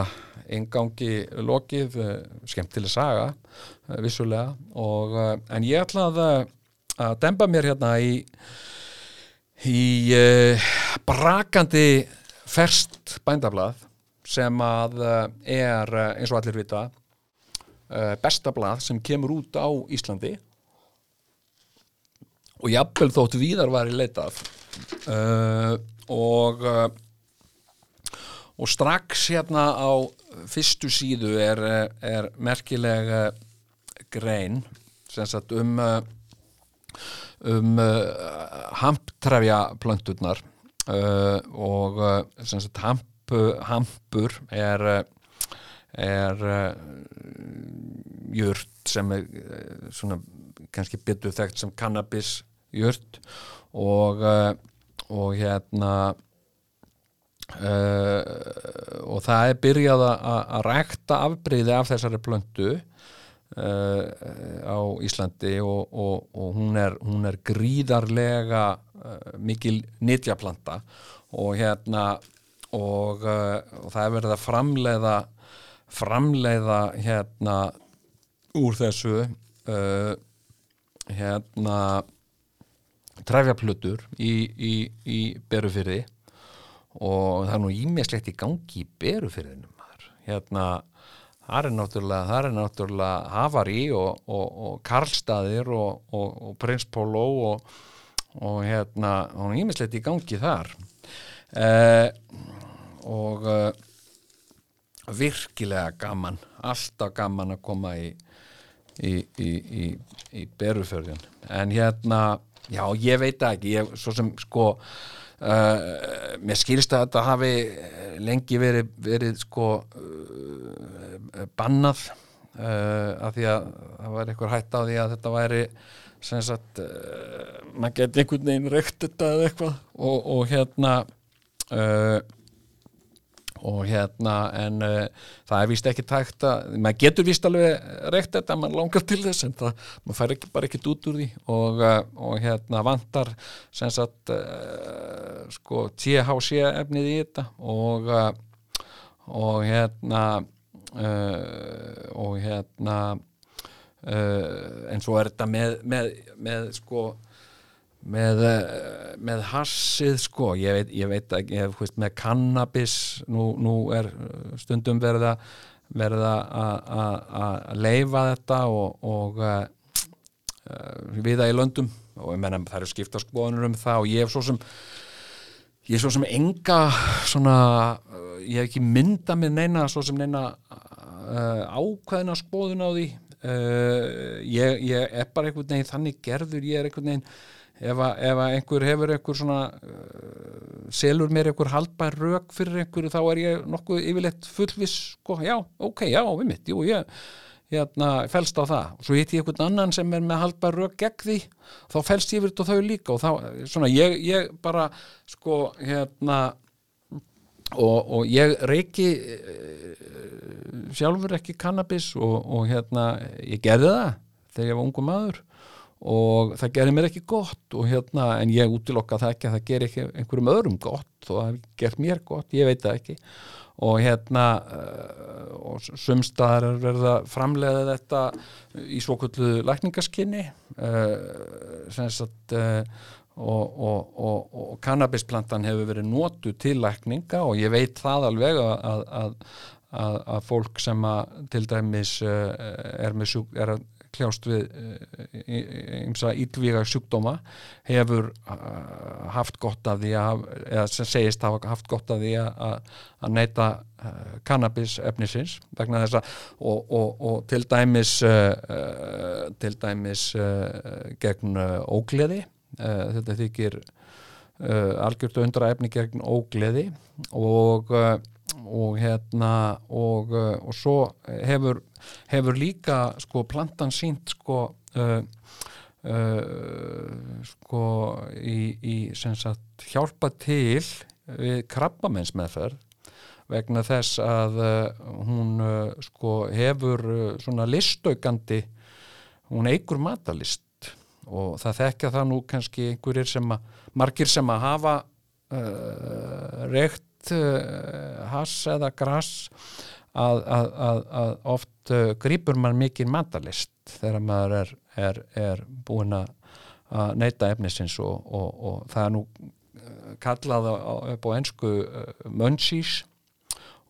ingangi lokið uh, skemmtileg saga uh, vissulega. Og en ég ætla að, að demba mér hérna í í uh, brakandi ferst bændablað sem að uh, er uh, eins og allir vita uh, besta blað sem kemur út á Íslandi. Og jafnvel þótt víðar var í leitað. Og og strax hérna á fyrstu síðu er, er merkileg grein sem sagt um um uh, hamptrefja plönturnar uh, og uh, sagt hamp, hampur er er jurt sem er svona kannski betur þekkt sem cannabis jurt og, og hérna og það er byrjað að, að rækta afbreyði af þessari plöntu uh, á Íslandi og, og, og hún, er, hún er gríðarlega uh, mikil nýtjaplanta og hérna og, uh, og það er verið að framleiða framleiða hérna úr þessu hérna trefjaplutur í, í, í berufyrði og það er nú ímislegt í gangi í berufyrðinu maður. Hérna það er náttúrulega, það er náttúrulega Havari og, og, og Karlstaðir og, og Prins Pólo og hérna og ímislegt í gangi þar. Eh, og eh, virkilega gaman alltaf gaman að koma í í, í, í, í beruförðin en hérna já ég veit ekki ég, svo sem sko uh, mér skilst að þetta hafi lengi verið, verið sko uh, bannað uh, af því að það var eitthvað hætt á því að þetta væri sem sagt maður geti einhvern veginn reykt þetta eða eitthvað. Og, og hérna uh, og hérna en uh, það er vist ekki tækt að maður getur vist alveg reykt þetta maður langar til þess en það, maður fær ekki bara ekkit út úr því. Og, uh, og hérna vantar sem sagt uh, sko THC efnið í þetta. Og og hérna og hérna en svo er þetta með, með, með sko með, eh, með hassið sko, ég veit, ég veit ekki ég, veist, með cannabis nú, nú er stundum verða verða að leifa þetta og, og uh, viða í löndum. Og ég menna það eru skipta skoðunur um það og ég hef svo sem ég er svo sem enga svona, uh, ég hef ekki mynda með neina svo sem neina uh, ákveðina skoðun á því. Ég, ég er bara einhvern veginn þannig gerður, ég er einhvern veginn ef að, ef að einhver hefur einhver svona uh, selur mér einhver haldbær rauk fyrir einhverju þá er ég nokkuð yfirleitt fullvis sko, já, ok, já, við mitt jú, ég hérna, fælst á það. Og svo hitt ég einhvern annan sem er með haldbær rauk gegn því, þá fælst ég yfir þau líka. Og þá, svona, ég, ég bara sko, hérna og, og ég reiki sjálfur ekki kannabis og, og hérna, ég gerði það þegar ég var ungu maður og það gerir mér ekki gott og hérna, en ég útilokka það ekki að það gerir ekki einhverjum öðrum gott og það gert mér gott, ég veit það ekki. Og hérna uh, og sumstaðar er verið að framlega þetta í svokvöldu lækningaskinni uh, sem sagt uh, og, og, og, og kannabisplantan hefur verið notu til lækninga og ég veit það alveg að, að, að, að, fólk sem til dæmis er, sjúk, er kljást við ymsa ílvíga sjúkdóma hefur uh, haft gott af því að eða sem segist hafa haft gott af því að að neyta uh, kannabis efnisins vegna þess að og, og, og til dæmis til dæmis gegn ógleði þetta þykir algjört undra efni gegn ógleði og og hérna og, og svo hefur hefur líka sko plantan sínt sko uh, uh, sko í, í sem sagt hjálpa til við krabbamensmeðferð vegna þess að uh, hún uh, sko hefur uh, svona listaukandi hún eigur matalist og það þekkja það nú kannski einhverjir sem að margir sem að hafa uh, reykt uh, hass eða grass að, að, að, að oft uh, grýpur mann mikið matalist þegar maður er, er, er búin að neyta efnisins og, og, og það er nú uh, kallað upp á ensku uh, munchies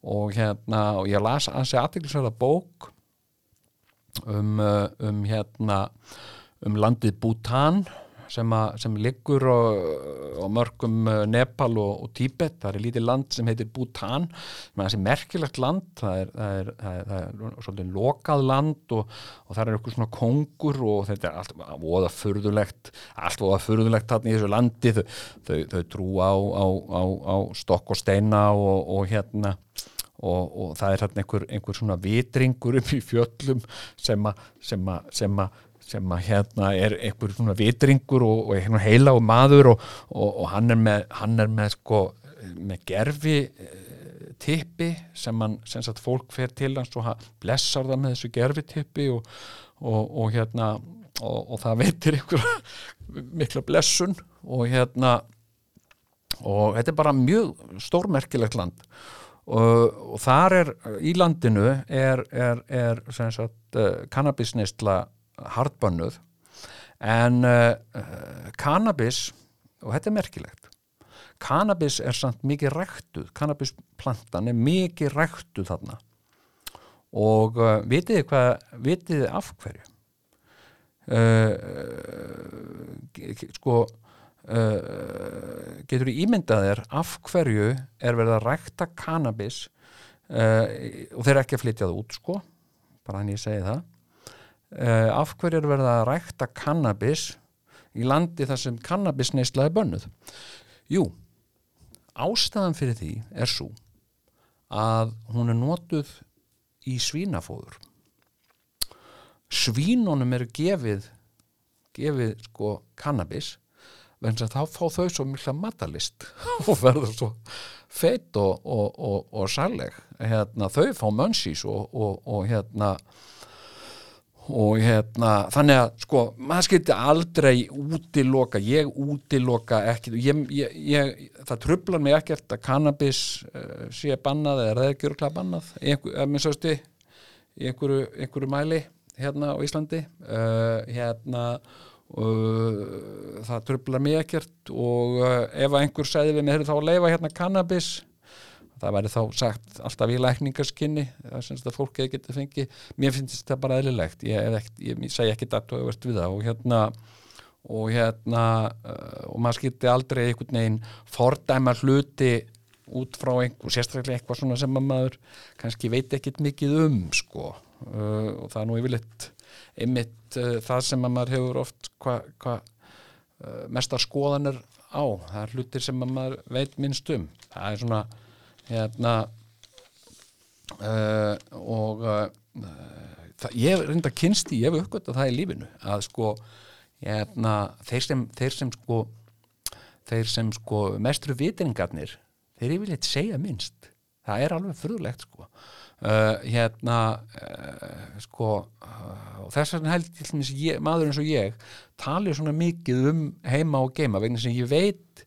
og hérna og ég las ansi aðtiklisverða bók um, uh, um hérna um landið Bhutan sem, að, sem liggur á, á mörgum uh, Nepal og, og Tíbet, það er lítið land sem heitir Bhutan, sem er merkilegt land, það er, það er, það er, það er svolítið lokað land og, og það er eitthvað svona kongur og þetta er allt voða furðulegt allt voða furðulegt þarna í þessu landi. Þau, þau, þau trú á, á, á, stokk og steina og, og hérna. Og, og það er hérna einhver, einhver svona vitringur upp í fjöllum sem að sem að, hérna er einhver svona vitringur og, og hérna heila og maður og, og, og hann er með, hann er með sko með gerfi eh, tippi sem hann, sem sagt fólk fer til hans og hann blessar það með þessu gerfi tippi og, hérna og, það veitir ykkur *laughs* mikla blessun og hérna og þetta er bara mjög stórmerkilegt land. Og, og þar er í landinu er, er, er sagt uh, kannabisneistla hardbönnuð en uh, kannabis og þetta er merkilegt kannabis er samt mikið ræktuð kannabisplantan er mikið ræktuð þarna. Og uh, vitið þið hvað vitið þið af hverju? Uh, sko uh, getur þú ímyndað þér af hverju er verið að rækta kannabis og þeir ekki að flytja það út sko bara hann ég segi það uh, af hverju er verið að rækta kannabis í landi þar sem kannabisneisla er bönnuð? Jú, ástæðan fyrir því er svo að hún er notuð í svínafóður. Svínunum eru gefið gefið sko kannabis vegna þá fá þau svo mikla matalist *laughs* og verður svo feitt og, og, og, og særleg hérna, þau fá og, og hérna og hérna, þannig að sko, maður skilti aldrei útiloka, ég útiloka ég, það trublar mig ekkert að cannabis uh, sé bannað eða reðgjörgla bannað, einhver, minn sásti í einhverju, einhverju mæli hérna á Íslandi. Uh, hérna uh, það trublar mig ekkert og ef einhver segði við heyrðu þá leifa hérna cannabis það væri þá sagt alltaf í lækningarskinni það sem þetta fólk eða getur fengið. Mér finnst þetta bara eðlilegt. Ég, ekkert- ég, ég segi ekki datt og verðt við það og hérna og hérna uh, og maður skilti aldrei einhvern veginn fordæma hluti út frá einhver, sérstaklega eitthvað svona sem að maður kannski veit ekkit mikið um sko. Uh, og það er nú yfirleitt einmitt uh, það sem að maður hefur oft hvað hva, mestar skoðanir á. Það er hlutir sem að maður veit minnst um. Það er svona hérna uh, og uh, það, ég reynda kynst í, ég hef uppgöt það í lífinu að sko hérna, þeir sem, þeir sem sko þeir sem sko mestru vitringarnir þeir yfirleitt segja minnst. Það er alveg frúlegt sko. Uh, hérna uh, sko uh, og þess vegna held maður eins og ég tali svona mikið um heima og geima vegna sem ég veit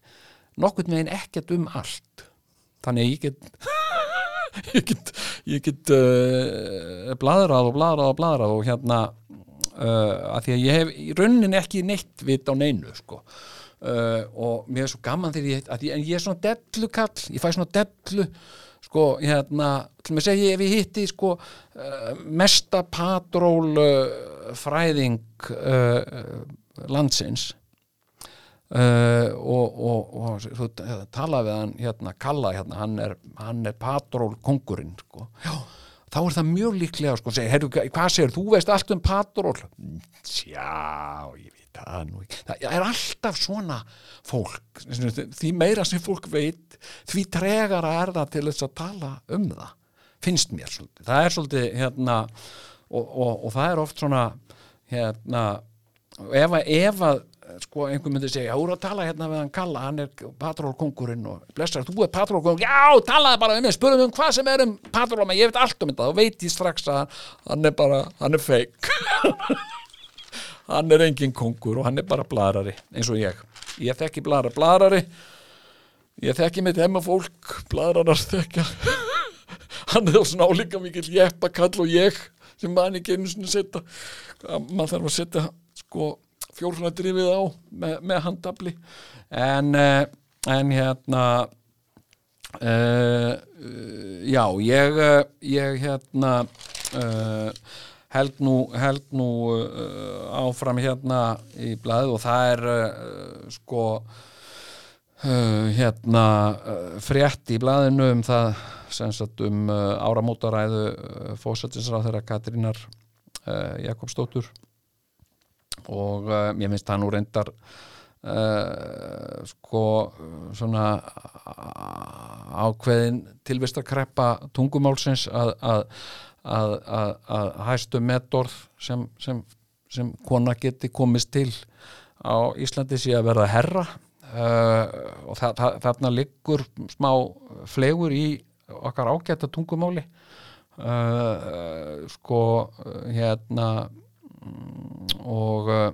nokkurn veginn ekkert um allt þannig að ég get *laughs* ég get, ég get uh, bladrað og bladrað og bladrað og hérna uh, að því að ég hef í rauninni ekki neitt vit á neinu sko. Uh, og mér er svo gaman þegar ég, að ég, en ég er svona dellukall, ég fæ svona dellu sko, hérna, til mig segja ef ég hitti sko mesta patról fræðing landsins Uh, og, og, og þú tala við hann hérna, Kalla hérna, hann er, er patról kongurinn sko. þá er það mjög líklega sko, segi, heyrðu, hvað segir, þú veist allt um patról já, ég veit það nú ekki það er alltaf svona fólk því meira sem fólk veit því tregara er það til þess að tala um það, finnst mér svolítið. það er svolítið hérna, og, og það er oft svona hérna ef að sko einhver myndi segja, þú eru að tala hérna við hann Kalla, hann er patrólkongurinn og blessar, þú er patrólkongurinn, já, talaði bara um mig spurðum um hvað sem er um patról ég veit allt um þetta, þá veit ég strax að hann er bara, hann er feik *laughs* hann er engin kongur og hann er bara blarari, eins og ég. Ég þekki blara, blarari. Ég þekki mitt hemma fólk blararar þekja *laughs* hann er svona álíka mikil jeppakall og ég sem mann ekki einu svona setja. Maður þarf að setja sko fjórfuna drifið á með, með handabli en, uh, en hérna uh, já ég, ég hérna uh, held nú, held nú áfram hérna í blæðu og það er sko hérna frétt í blæðinu um það sagt um áramótaræðu fósættisráð þeirra Katrínar Jakobsdóttur og uh, ég finnst það nú reyndar uh, sko svona ákveðin tilvistarkreppa tungumálsins að, að, að, að hæstu metorð sem, sem, sem kona geti komist til á Íslandi sé að verða herra. Uh, og það, það, þarna liggur smá flegur í okkar ágæta tungumáli. Sko hérna og uh,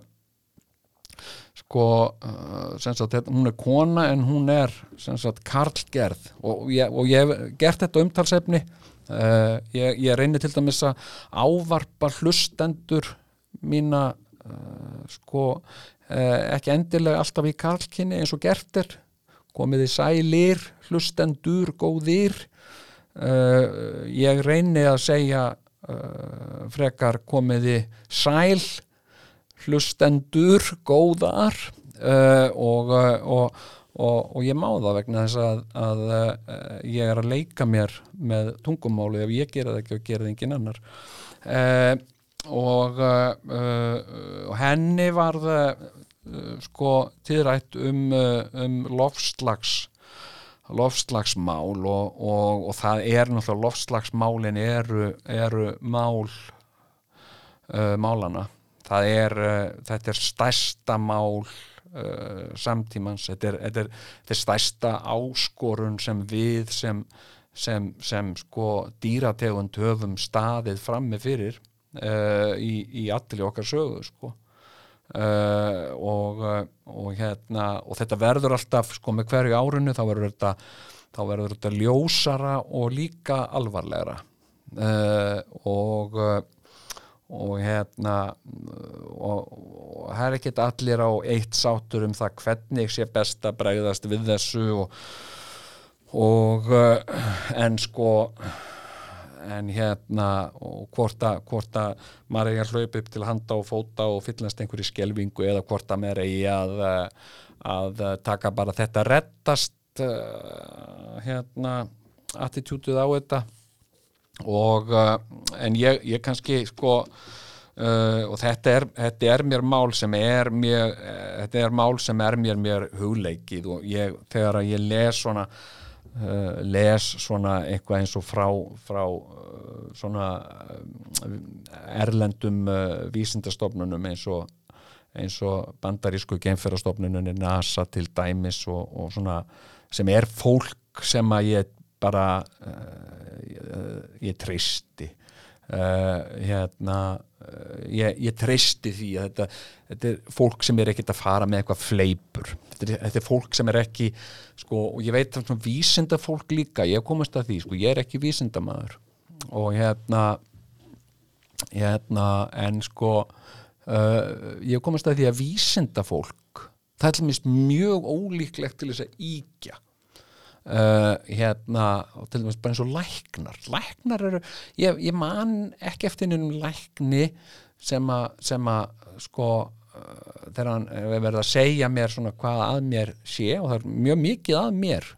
sko uh, sagt, hún er kona en hún er sagt, karlgerð. Og ég, og ég hef gert þetta umtalsefni. Uh, ég, ég reynir til dæmis að ávarpa hlustendur mína sko ekki endilega alltaf í karlkinni eins og gert er. Komið í sælir, hlustendur góðir. Ég reyni að segja uh, frekar komiði sæl hlustendur góðar uh, og, og, og, og ég má það vegna þess að, að ég er að leika mér með tungumáli ef ég gera það ekki og gera það engin annar. Og henni var það sko tíðrætt um, um lofslags lofslagsmál og, og, og það er náttúrulega lofslagsmálin eru, eru mál uh, málana það er, uh, þetta er stærsta mál uh, samtímans. Þetta er, þetta, er, þetta er stærsta áskorun sem við sem, sem, sem sko dýrategund höfum staðið frammi fyrir uh, í, í allir okkar sögu sko Uh, og, uh, og hérna og þetta verður alltaf sko með hverju árinu þá verður þetta, þá verður þetta ljósara og líka alvarlegra. Uh, og og hérna og, og það er ekkit allir á eitt sátur um það hvernig sé best að bregðast við þessu og en sko en hérna og hvort að, hvort að maður er að hlaupa upp til handa og fóta og fyllast einhverju skelvingu eða hvort að maður er að, að taka bara þetta rettast uh, hérna attitútið á þetta. Og uh, en ég, ég kannski sko uh, og þetta er, þetta er mér mál sem er mér, þetta er mál sem er mér mér hugleikið. Og ég, þegar að ég les svona Uh, les svona eitthvað eins og frá, frá uh, svona uh, erlendum vísindastofnunum eins og, eins og bandarísku genferastofnunum NASA til dæmis og, og svona sem er fólk sem að ég bara ég, ég tristi hérna ég, ég tristi því að þetta, þetta er fólk sem er ekkert að fara með eitthvað fleipur þetta þetta er fólk sem er ekki sko, og ég veit svona vísinda fólk líka ég komast að því, sko, ég er ekki vísindamadur og hérna hérna, en sko uh, ég komast að því að vísinda fólk það er dæmis mjög ólíklegt til þess að íkja uh, hérna og til dæmis bara eins og læknar. Læknar eru, ég, ég man ekki eftir nefnum lækni sem að, sko þegar hann er verið að segja mér svona hvað að mér sé og það er mjög mikið að mér.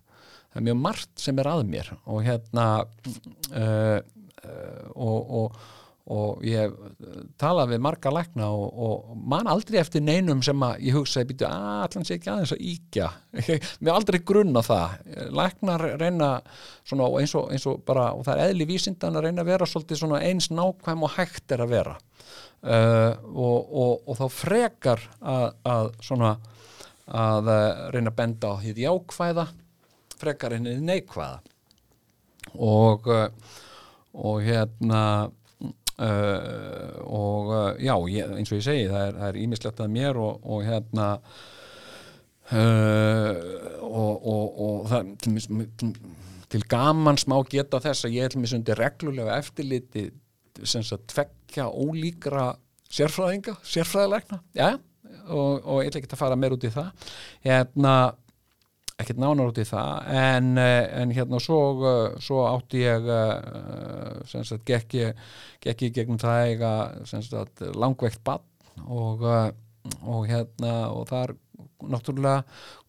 Það er mjög margt sem er að mér og hérna uh, uh, og, og og ég tala við marga lækna og, og man aldrei eftir neinum sem að ég býtu að allan sé ekki aðeins að íkja *laughs* mér aldrei grunna það. Læknar reyna eins og, eins og bara og það er eðli vísindan að reyna að vera svolítið eins nákvæm og hægt er að vera. Uh, og, þá frekar að, að svona að reyna að benda á því jákvæða frekar henni neikvæða. Og og hérna Uh, og uh, já, ég, eins og ég segi það er ímislegt að mér og, og hérna uh, og, og, og það til, til, gaman smá geta þess að ég er mig sundi reglulega eftirliti sem að tvekja ólíkra sérfræðinga, sérfræðilegna já, og ég ætla ekki að fara meir út í það. Hérna ekkert nánar út í það en, eh, en hérna svo, eh, svo átti ég eh, sem sagt gekki, gekki gegnum það eiga sagt, langveikt bann og, og hérna og þar náttúrulega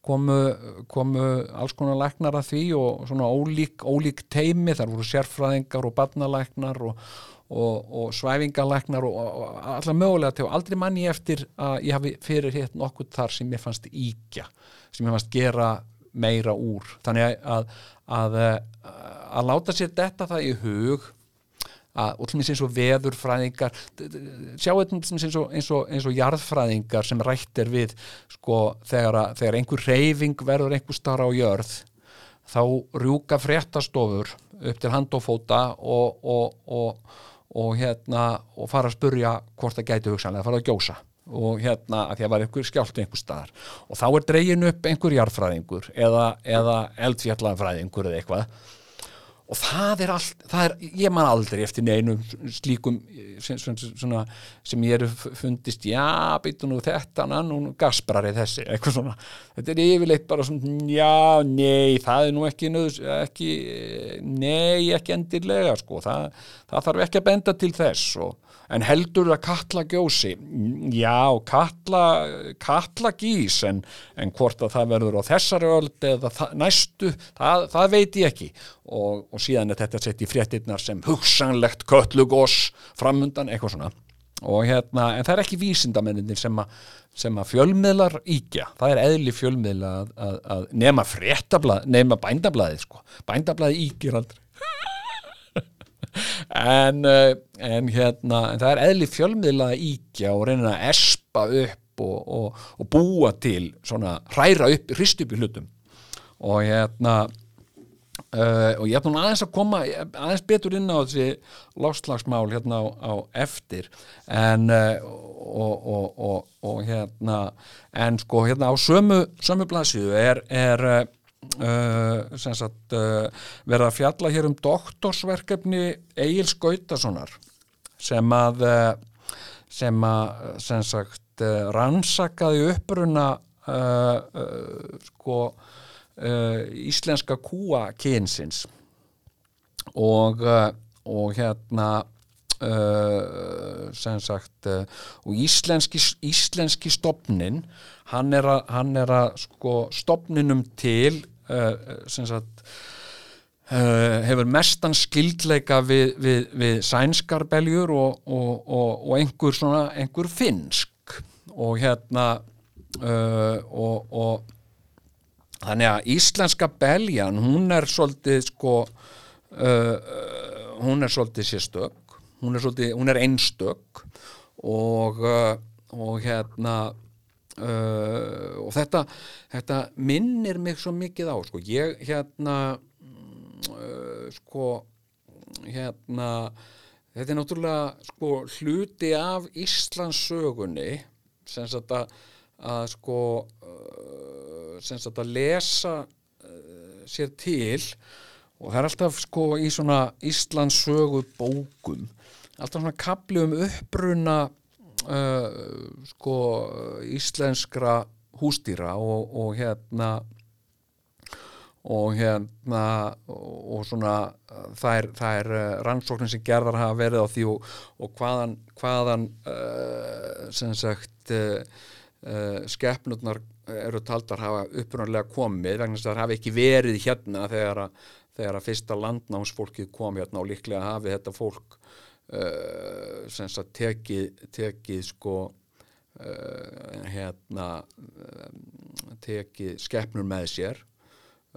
komu, komu alls konar læknar að því og svona ólík, ólík teimi, þar voru sérfræðingar og barnalæknar og, og, og svæfingalæknar og, og allar mögulega til og aldrei manni eftir að ég hafi fyrir hitt nokkuð þar sem ég fannst íkja, sem ég fannst gera meira úr. Þannig að að, að láta sér detta það í hug að, minnst eins og veðurfræðingar sjáu þetta eins og, eins, og, eins og jarðfræðingar sem rættir við sko þegar, að, þegar einhver reyfing verður einhver starra á jörð þá rjúka fréttastofur upp til hand og fóta og, og hérna og fara að spurja hvort það gæti hugsanlega að fara að gjósa og hérna að því að var einhver skjált einhver staðar. Og þá er dregin upp einhver jarðfræðingur eða, eða eldfjallafræðingur eða eitthvað. Og það er allt, það er, ég man aldrei eftir neinum slíkum sem, svona, sem ég eru fundist já, beitur nú þetta nú gasprari þessi, eitthvað svona. Þetta er yfirleitt bara svona, já, nei það er nú ekki nöðs, ekki nei, ekki endirlega sko, það, það þarf ekki að benda til þess og en heldur það kalla gjósi? Já, kalla kalla gís en, en hvort að það verður á þessari öld eða það, næstu, það, það veit ég ekki. Og, og síðan er þetta sett í fréttinnar sem hugsanlegt köllugós framundan, eitthvað svona. Hérna, en það er ekki vísindamenninir sem að sem að fjölmiðlar íkja, það er eðli fjölmiðla að, að, að nema nema bændablaði sko, bændablaði íkir aldrei en, eh, en hérna en það er eðli fjölmiðla íkja og reyna að espa upp og, og, og búa til svona hræra upp, hrist upp í hlutum. Og hérna uh, og ég ætlum aðeins að koma aðeins betur inn á þessi láslagsmál hérna á, á eftir. En uh, og, og hérna en sko hérna á sömu sömu blaðsíðu er, er Uh, sagt, uh, verða að fjalla hér um doktorsverkefni Egil Skautasonar sem að uh, sem að sem sagt rannsakaði uppruna sko íslenska kúa kynsins. Og og hérna sem sagt og íslenski íslenski stopnin hann er að, sko stopninum til uh, sem sagt uh, hefur mestan skildleika við, við, við sænskarbeljur og, og, og, og einhver svona, einhver finsk. Og hérna uh, og þannig að íslenska beljan hún er svolítið sko hún er svolítið sérstök hún er, svolítið, hún er einstök. Og hérna Uh, og þetta, þetta minnir mig svo mikið á sko. ég hérna uh, sko hérna þetta er náttúrulega sko hluti af Íslandsögunni sem sagt að, að sko uh, sem sagt að lesa sér til og það er alltaf sko í svona Íslandsögu bókum alltaf svona kapli um uppruna uh, sko íslenskra hústýra og, og hérna og hérna og svona þær, þær uh, rannsóknir sem gerðar hafa verið á því og, og hvaðan, hvaðan uh, sem sagt uh, uh, skeppnurnar eru taldar hafa upprunalega komið vegna þess að það hafi ekki verið hérna þegar að, þegar að fyrsta landnámsfólkið kom hérna og líklega hafi þetta fólk uh, sem sagt tekið, tekið sko uh, hérna uh, tekið skeppnur með sér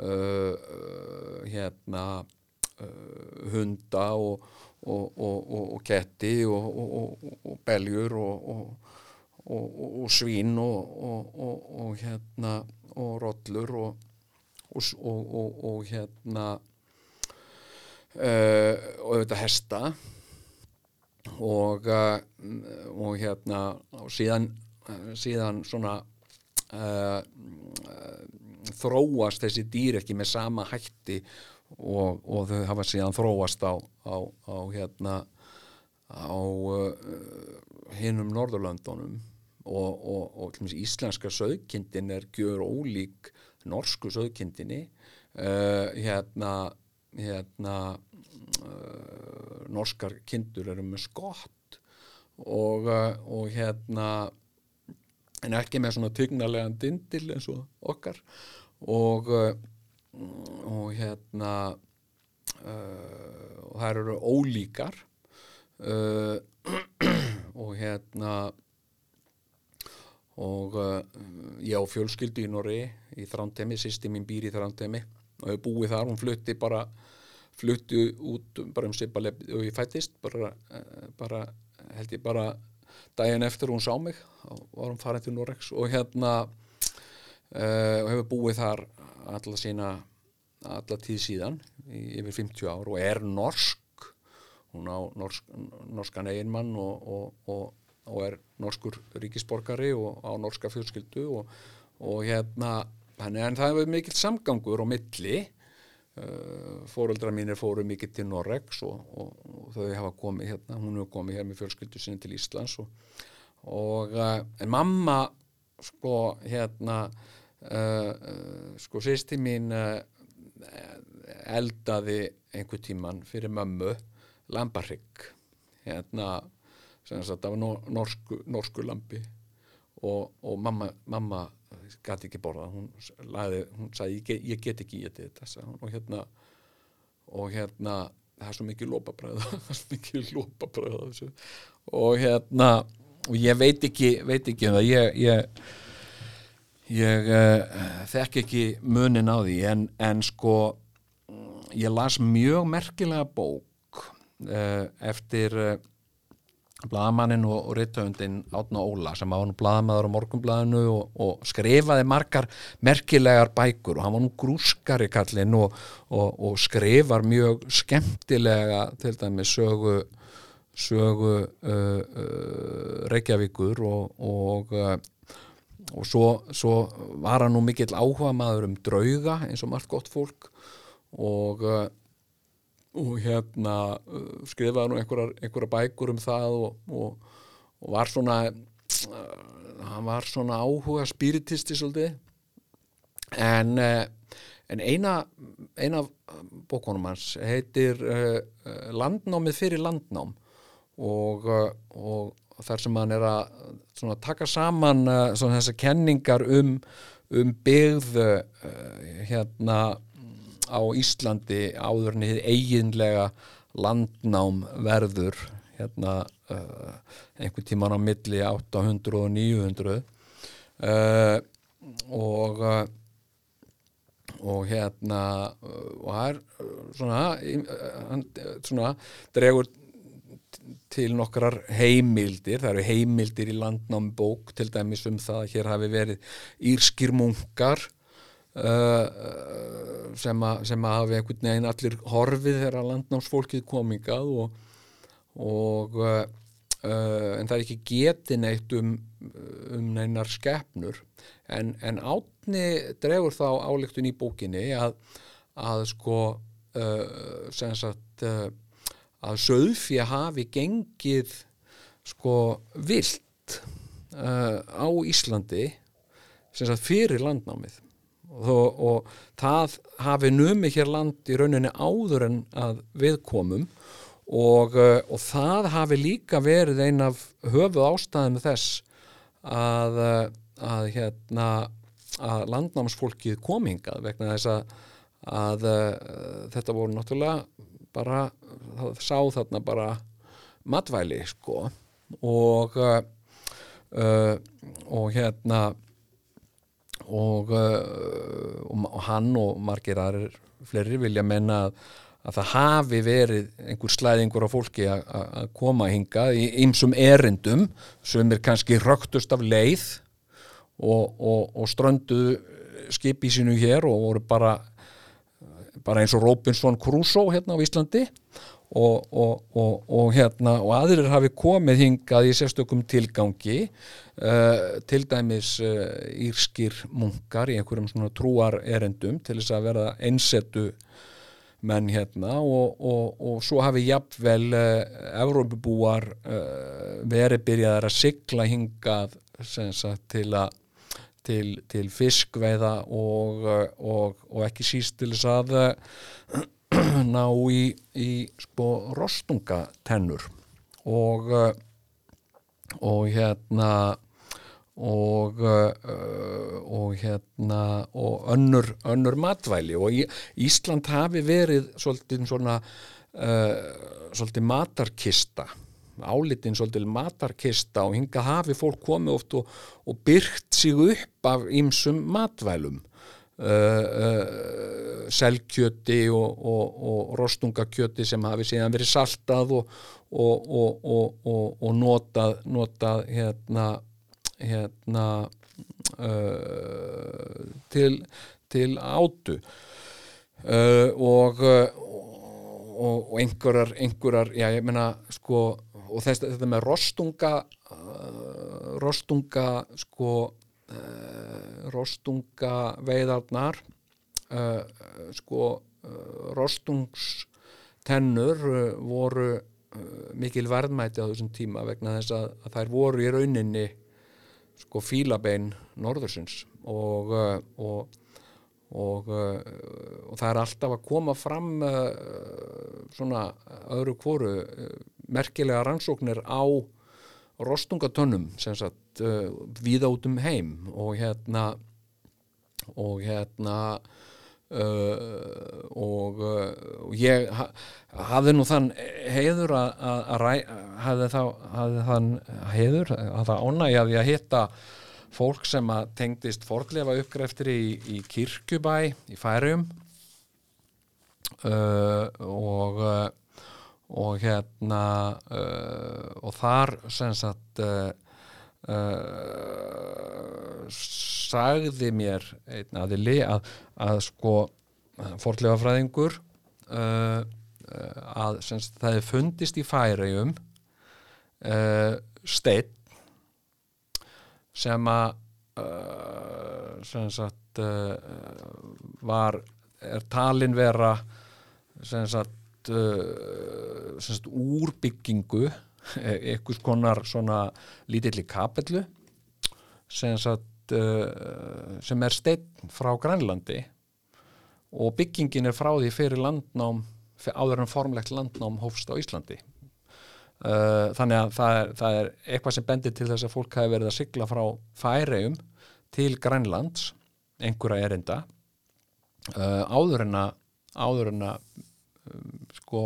uh, uh, hérna uh, hunda og, og, og, og, ketti og, beljur og, svín og, hérna og rollur og, hérna uh, og auðvitað hesta og, uh, og hérna og síðan, uh, síðan svona uh, þróast þessi dýr ekki með sama hætti og, og þau hafa síðan þróast á, á, á hérna á uh, hinum Norðurlöndunum. Og, og, og íslenska söðkindin er gjör ólík norsku söðkindinni uh, hérna hérna uh, norskar kindur eru með skott og, uh, og hérna en ekki með svona tygnarlegan dindil eins og okkar. Og uh, og hérna uh, og þær eru ólíkar uh, *clears throat* og hérna og uh, ég á fjölskyldu í Norri í Þrándheimi, sýsti mín býr í Þrándheimi og hefur búið þar, hún flutti bara flutti út bara um sipalef og ég fættist bara, uh, bara held ég bara daginn eftir hún sá mig og var hún farin til Norex og hérna uh, og hefur búið þar alla sína alla tíð síðan yfir 50 ár og er norsk. Hún á norsk, norskan eiginmann og, og, og, og er norskur ríkisborgari og á norska fjölskyldu og, og hérna en það hefur mikill samgangur á milli uh, fóreldrar mínir fóru mikið til Norregs og, og, og þau hafa komið hérna, hún hefur komið hér með fjölskyldu sinni til Íslands og, og uh, en mamma sko hérna uh, sko sýsti mín uh, eldaði einhver tíman fyrir mömmu lambarrygg hérna sem sagt af nor norsku, norsku lambi og mamma, mamma gæti ekki borða hún, lagði, hún sagði ég get, ég get ekki í þetta sagði hún, og hérna og hérna það er svo mikið lópabræð *laughs* það er svo mikið lópabræð af þessu. og hérna og ég veit ekki, veit ekki um það. Ég, ég ég uh, þekk ekki munin á því. En, en sko ég las mjög merkilega bók uh, eftir uh, blaðamannin og, rithöfundin Átna Óla sem var nú blaðamaður á morgunblaðinu og, og skrifaði margar merkilegar bækur og hann var nú grúskari kallinn og, og, og skrifar mjög skemmtilega til dæmis sögu sögu uh, uh, Reykjavíkur og, og uh, svo, svo var hann nú mikill áhuga maður um drauga eins og margt gott fólk og uh, og hérna uh, skrifaði nú einhverjar, einhverjar bækur um það og, og, og var svona uh, hann var svona áhuga spiritisti svolítið. En, uh, en eina eina bókunum hans heitir uh, uh, Landnámið fyrir landnám. Og, uh, og þar sem hann er að taka saman þessar kenningar um, um byggð hérna á Íslandi áður hið eiginlega landnám verður hérna uh, einhvern tíman á milli 800 og 900 uh, og uh, og hérna og það er svona hann svona dregur til nokkrar heimildir, það eru heimildir í landnámbók til dæmis um það að hér hafi verið írskir munkar uh, sem, að, sem að hafi einhvern veginn allir horfið þegar landnámsfólkið komingað og, og uh, en það er ekki getið neitt um, um neinar skeppnur en, en átni dregur þá áleiktun í bókinni að, að sko uh, sem sagt að söðfja hafi gengið sko vilt á Íslandi fyrir landnámið og, og það hafi numið hér land í rauninni áður en að við komum. Og, uh, og það hafi líka verið ein af höfu ástæðinu þess að, uh, að hérna að landnámsfólkið komingað vegna þess að, að uh, þetta voru náttúrulega bara, það sá þarna bara matvæli sko. Og og hérna og, uh, og hann og margir aðrir fleiri vilja menna að, að það hafi verið einhver slæðingur af fólki að- koma hingað í ymsum erindum sem er kannski röktust af leið og, og, og strönduðu skipi sínu hér og voru bara bara eins og Robinson Crusoe hérna á Íslandi og, og hérna og aðrir hafi komið hingað í sérstökum tilgangi uh, til dæmis uh, írskir munkar í einhverjum svona trúar erendum til þess að verða einsettu menn hérna og, og, og svo hafi jafnvel uh, Evrópubúar verið byrjaðar að sigla hingað sagt til að til, til fiskveiða og, og, ekki síst til þess að *clears throat* ná í, í sko rostungatennur. Og og hérna og, uh, og hérna og önnur, önnur matvæli. Og Ísland hafi verið svolítið svona uh, svolítið matarkista álitin svolítið matarkista og hinga hafi fólk komið oft og, og byrkt sig upp af ýmsum matvælum. Uh, uh, selkjöti og, og, og rostungakjöti sem hafi síðan verið saltað og, og notað, notað hérna, hérna uh, til, til átu uh, og og, og einhverjar, einhverjar, já ég meina sko, og þess, þetta með rostunga uh, rostunga sko uh, rostunga veiðarnar uh, sko uh, rostungstennur uh, voru uh, mikil verðmæti á þessum tíma vegna þess að, að þær voru í rauninni sko fílabein norðursins og, uh, og og, uh, og það er alltaf að koma fram uh, svona öðru kvoru merkilega rannsóknir á rostungatönnum víða út um heim og hérna og hérna uh, og, uh, og ég ha, hafði nú þann heiður að, hafði, þá, hafði þann heiður að það ánægjaði að hitta fólk sem að tengdist forglefa uppgreftir í, í Kirkjubæ í Færium uh, og uh, og hérna uh, og þar sem sagt uh, sagði mér einn aðili að, að sko forglefa fræðingur uh, uh, að sem sagt það hefði fundist í Færium steinn sem að sem sagt var er talin vera sem sagt, sem sagt úrbyggingu einhvers konar svona lítilli kapellu sem sagt uh, sem er steinn frá Grænlandi og byggingin er frá því fyrir landnám áður en formlegt landnám hófst á Íslandi. Uh, þannig að það er, það er eitthvað sem bendir til þess að fólk hafi verið að sigla frá Færeum til Grænlands einhverja erinda. Áður en að áður en að sko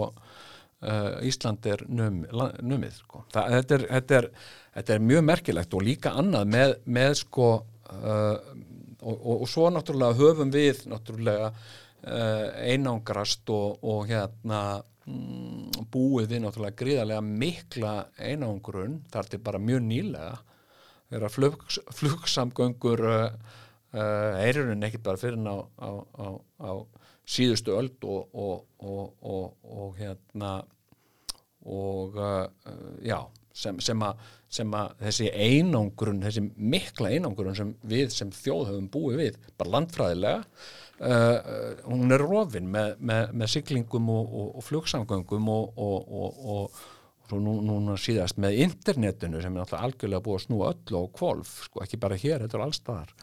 uh, Ísland er num, numið sko. það, þetta, er, þetta, er, þetta er mjög merkilegt og líka annað með, með sko og, og, og svo náttúrulega höfum við náttúrulega einangrast og, og hérna mm, búið við náttúrulega gríðarlega mikla einangrun þar til bara mjög nýlega þegar flugs, flugsamgöngur uh, uh, eirurinn ekkert bara fyrir á, á, á, á síðustu öld og, og, og, og hérna og uh, já sem, sem, að þessi einangrun þessi mikla einangrun sem við sem þjóð höfum búið við bara landfræðilega Uh, hún er rofin með, með, með siglingum og, og, og flugsamgöngum og, og nú, núna síðast með internetinu sem er náttúrulega algjörlega búið að snúa öllu á kvolf, sko, ekki bara hér, þetta er allstaðar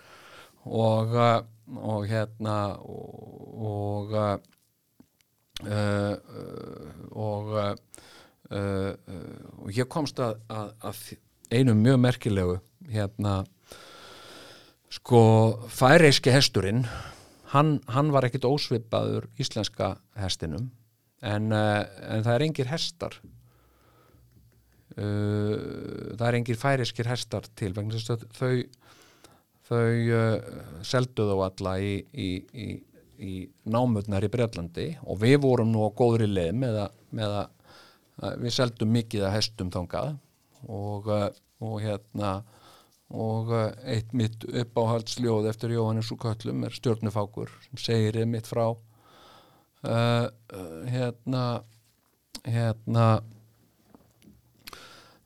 og, uh, og hérna og uh, uh, og og ég komst að, að, að einu mjög merkilegu hérna sko færeiski hesturinn hann, hann var ekkit ósvipaður íslenska hestinum en, en það er engir hestar það er engir færiskir hestar til vegna þess að þau þau uh, seldu þá alla í, í, í, í námutnar í Breitlandi og við vorum nú á góðri leið með að, með að, að við seldum mikið að hestum þangað og, uh, og hérna og uh, eitt mitt uppáhaldsljóð eftir Jóhannes og Köllum er stjórnufákur sem segir mitt frá uh, hérna hérna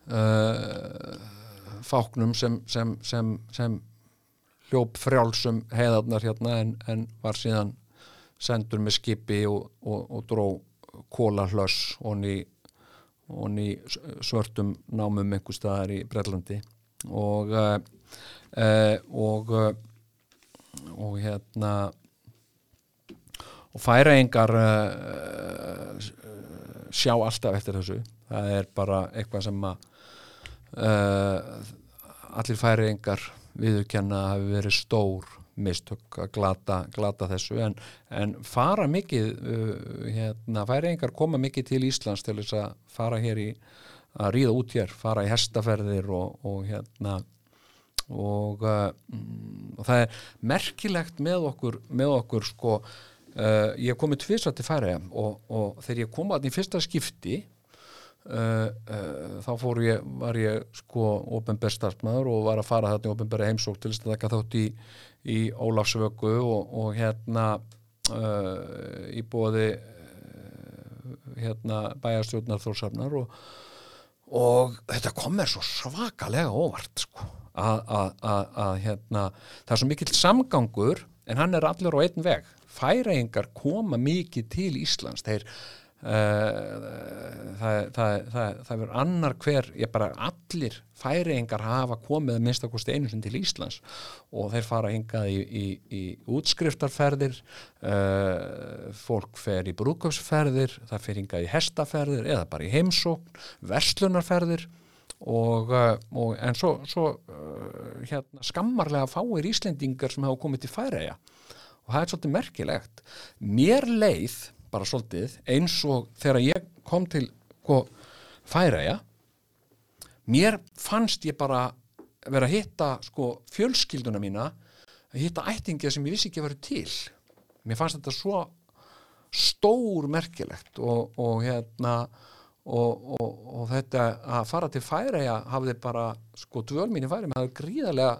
uh, fáknum sem, sem, sem, sem hljóp frjálsum heiðarnar hérna en, en var síðan sendur með skipi og, og, og dró kóla hlöss og ný svörtum námum einhver staðar í Brellandi og uh, uh, og uh, og hérna og færaengar sjá alltaf eftir þessu. Það er bara eitthvað sem að allir færaengar viðurkenna að hafi verið stór mistök að glata, glata þessu. En, en fara mikið uh, hérna, færiðingar koma mikið til Íslands til þess að fara hér í að ríða út hér, fara í hestaferðir og, og hérna og, uh, og það er merkilegt með okkur með okkur sko uh, ég kom með tvisa til færiða og, og þegar ég kom að því fyrsta skipti Uh, uh, þá fór ég, var ég sko ofinberð starfsmæður og var að fara þarna í ofinberði heimsók til þess að taka þátt í, í Ólafsvöku og, og hérna uh, í bóði hérna bæjarstjórnar þórsafnar og, og þetta kom mér svo svakalega óvart sko að hérna það er svo mikill samgangur en hann er allir á einn veg. Færaengar koma mikið til Íslands. Þeir það, það, það, það verður annar hver, ég bara allir færiengar hafa komið minnstakosti einu sem til Íslands og þeir fara hingað í, í, í útskriftarferðir uh, fólk fer í brúkafsferðir það fer hingað í hestaferðir eða bara í heimsókn, verslunarferðir og, uh, og en svo, svo hérna, skammarlega fáir Íslendingar sem hafa komið til færiða og það er svolítið merkilegt. Mér leið bara svolítið eins og þegar ég kom til sko, færaja mér fannst ég bara vera að hitta sko, fjölskylduna mína að hitta ættinga sem ég vissi ekki að vera til. Mér fannst þetta svo stór merkilegt og, og hérna og, og, og þetta að fara til færaja hafði bara sko dvölminni færi með gríðarlega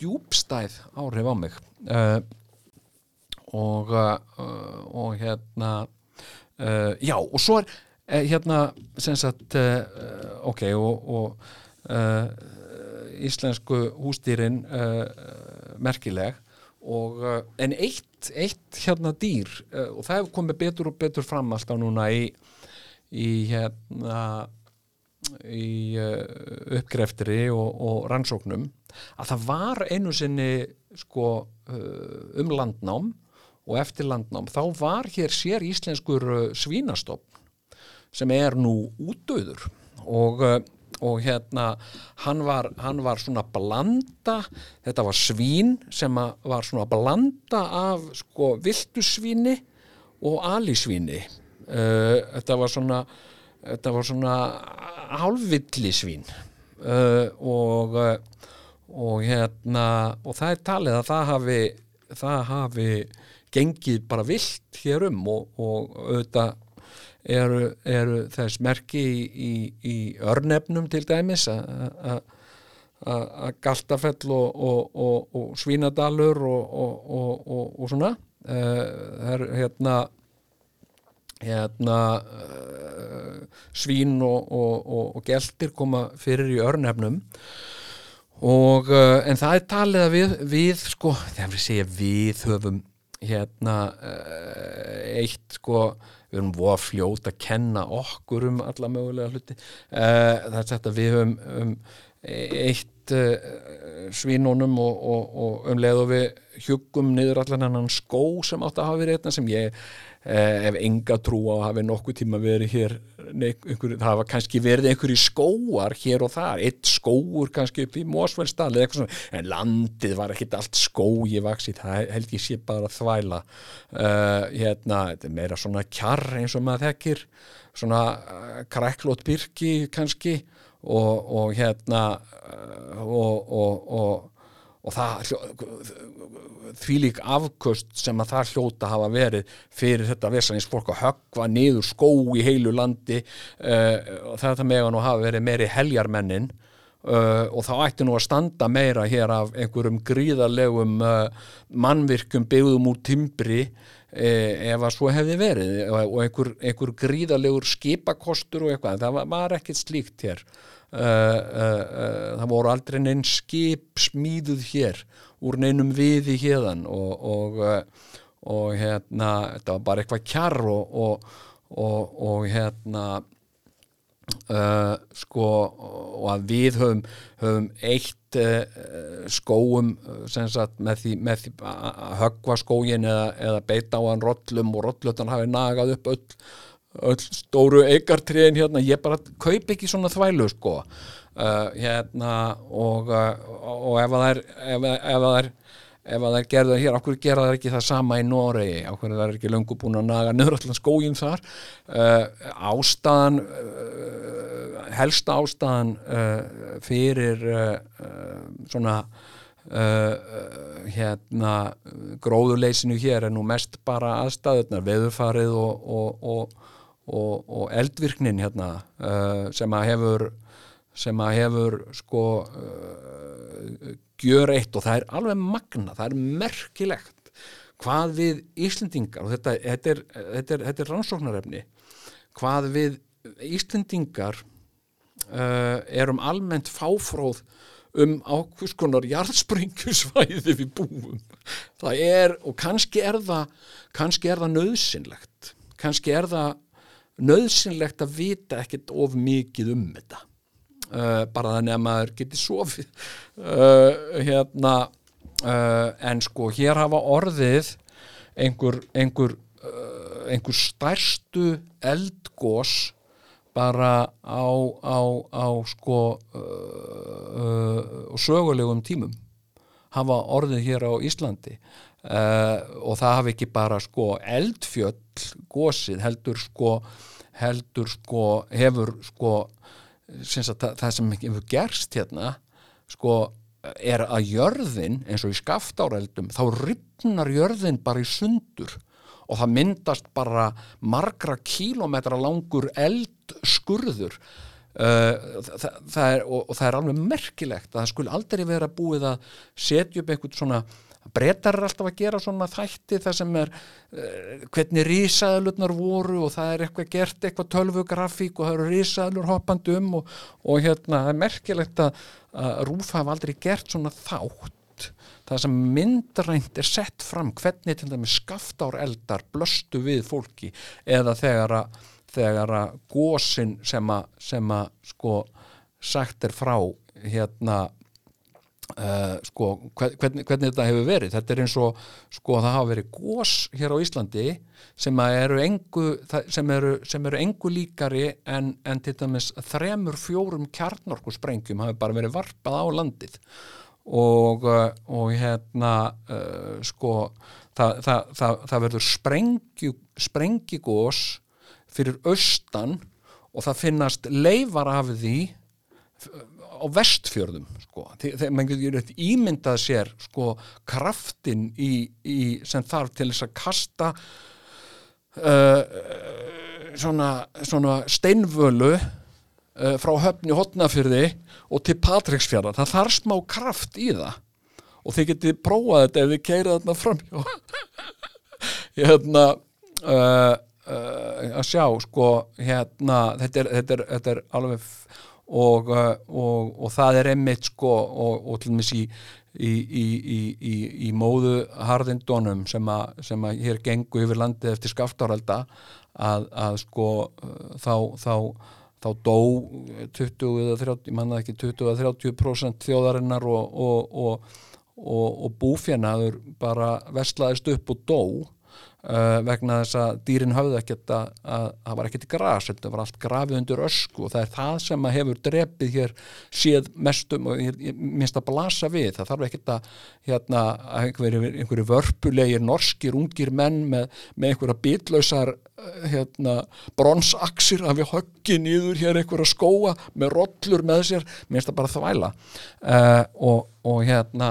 djúbstæð áhrif á mig. Uh, og, uh, og hérna uh, já og svo er uh, hérna sem sagt ok og, og íslensku hústýrin merkileg. Og en eitt, eitt hérna dýr og það hefur komið betur og betur fram alltaf núna í, í hérna í uppgreftri og, og rannsóknum að það var einu sinni sko um landnám og eftir landnám, þá var hér sér íslenskur uh, svínastofn sem er nú útdöður og, uh, og hérna hann var, hann var svona blanda, þetta var svín sem var svona blanda af sko viltusvíni og alisvíni. Uh, þetta var svona þetta var svona hálfvillisvín. Uh, og og hérna og það er talið að það hafi það hafi gengið bara vilt hér um og, og auðvitað eru, eru þess merki í, í, í örnefnum til dæmis að Galtafell og, og, og Svínadalur og svona. Það er hérna hérna svín og geltir koma fyrir í örnefnum. Og en það er talið að við, við sko, þegar við segja við höfum hérna uh, eitt sko, við erum voða fljót að kenna okkur um alla mögulega hluti. Uh, það er þetta við höfum um, eitt uh, svínunum og, og, og um leið og við hjugum niður allan hennan skó sem átt að hafa verið einna sem ég eh, ef enga trú á að hafi nokkuð tíma verið hér einhver, það hafa kannski verið einhverju skóar hér og þar, eitt skóur kannski upp í Mósfellstall eða eitthvað svona en landið var ekkit allt skói vaksið, það held ég sé bara að þvæla. Uh, hérna, þetta er meira svona kjarr eins og maður þekkir svona uh, kræklót byrki kannski og, og hérna uh, og, og, og það því lík afkust sem að það hljóta hafa verið fyrir þetta vesanins fólk að höggva niður skó í heilu landi uh, og þetta meðan og hafa verið meiri heljarmennin uh, og þá ætti nú að standa meira hér af einhverjum gríðarlegum uh, mannvirkum byggðum úr timbri ef að svo hefði verið og einhver, einhver gríðarlegur skipakostur og eitthvað, það var, ekkert slíkt hér það voru aldrei neinn skip smíðuð hér úr neinum viði hérðan og, og, og hérna þetta var bara eitthvað kjarr og, og hérna sko og að við höfum, höfum eitt skóum sagt, með, því, með því að höggva skógin eða, eða beita á hann rollum og rollutan hafi nagað upp öll öll stóru eigartriðin hérna, ég bara kaup ekki svona þvælu sko. Uh, hérna og, uh, og ef það er ef, ef það er ef það er gerðað hér, okkur gera það ekki það sama í Noregi, okkur er það ekki löngu búin að naga nöður allan skógin þar? Uh, ástæðan uh, helsta ástæðan uh, fyrir uh, svona hérna gróðuleysinu hér er nú mest bara aðstæðunar, veðurfarið og, og, og og, og eldvirknin hérna uh, sem að hefur sem að hefur sko uh, gjör eitt og það er alveg magna, það er merkilegt hvað við Íslendingar og þetta, þetta er, þetta er, þetta er rannsóknarefni hvað við Íslendingar uh, erum almennt fáfróð um ákvöskunar jarðspringjusvæði við búum. Það er og kannski er það kannski er það nöðsynlegt kannski er það nöðsynlegt að vita ekkert of mikið um þetta. Uh, bara þannig að maður geti sofið. Uh, hérna uh, en sko hér hafa orðið einhver einhver, einhver stærstu eldgós bara á, á, á sko sögulegum tímum. Hafa orðið hér á Íslandi Uh, og það hafi ekki bara sko eldfjöll gósið heldur sko heldur sko hefur sko að, það, það sem hefur gerst hérna sko er að jörðin eins og í skaftáreldum þá rypnar jörðin bara í sundur og það myndast bara margra kílometra langur eldskurður. Uh, það, það er, og, og það er alveg merkilegt að það skulle aldrei vera búið að setja upp einhvern svona breytar er alltaf að gera svona þætti það sem er uh, hvernig rísaðlurnar voru og það er eitthvað gert eitthvað tölvugrafík og það eru rísaðlur hoppandi um og, og hérna það er merkilegt að, að Rúf hafa aldrei gert svona þátt. Það sem myndrænt er sett fram hvernig til dæmi skaftár eldar blöstu við fólki eða þegar að, þegar að gósin sem að, sem að sko sagt er frá hérna Uh, sko, hvernig, hvernig þetta hefur verið? Þetta er eins og sko það hafa verið gós hér á Íslandi sem eru engu, sem eru, sem eru engu líkari en, en til dæmis þremur fjórum kjarnorku sprengjum hafi bara verið varpað á landið. Og, uh, og hérna uh, sko það, það, það, það verður sprengju, sprengjigós fyrir austan og það finnast leifar af því á vestfjörðum sko. þegar mann getur ímyndað sér sko kraftin í, í, sem þarf til þess að kasta uh, svona, svona steinvölu uh, frá höfni hotnafyrði og til Patricksfjörða það þarf smá kraft í það. Og þið getið prófað þetta ef þið keirað þarna fram *laughs* hérna uh, uh, að sjá sko hérna þetta er, þetta er, þetta er alveg og, uh, og, og það er einmitt sko og, og til og meins í, í, í, í, móðu harðindónum sem, að- sem að hér gengu yfir landið eftir skaftáralda að, að sko uh, þá, þá, þá dó 20 eða 30, ég manna ekki 20 eða 30% þjóðarinnar og, búfjanaður bara veslaðist upp og dó uh, vegna þess að dýrin höfðu ekkert að, að það var ekkert gras, þetta var allt grafið undir ösku og það er það sem að hefur drepið hér séð mestum og minnst að blasa við, það þarf ekkert að hérna, einhverju, einhverju vörpulegir norskir, ungir menn með, með einhverja bitlausar eh, hérna, bronsaksir að við höggi nýður hér einhverja skóa með rollur með sér, minnst að bara þvæla. Uh, og, og hérna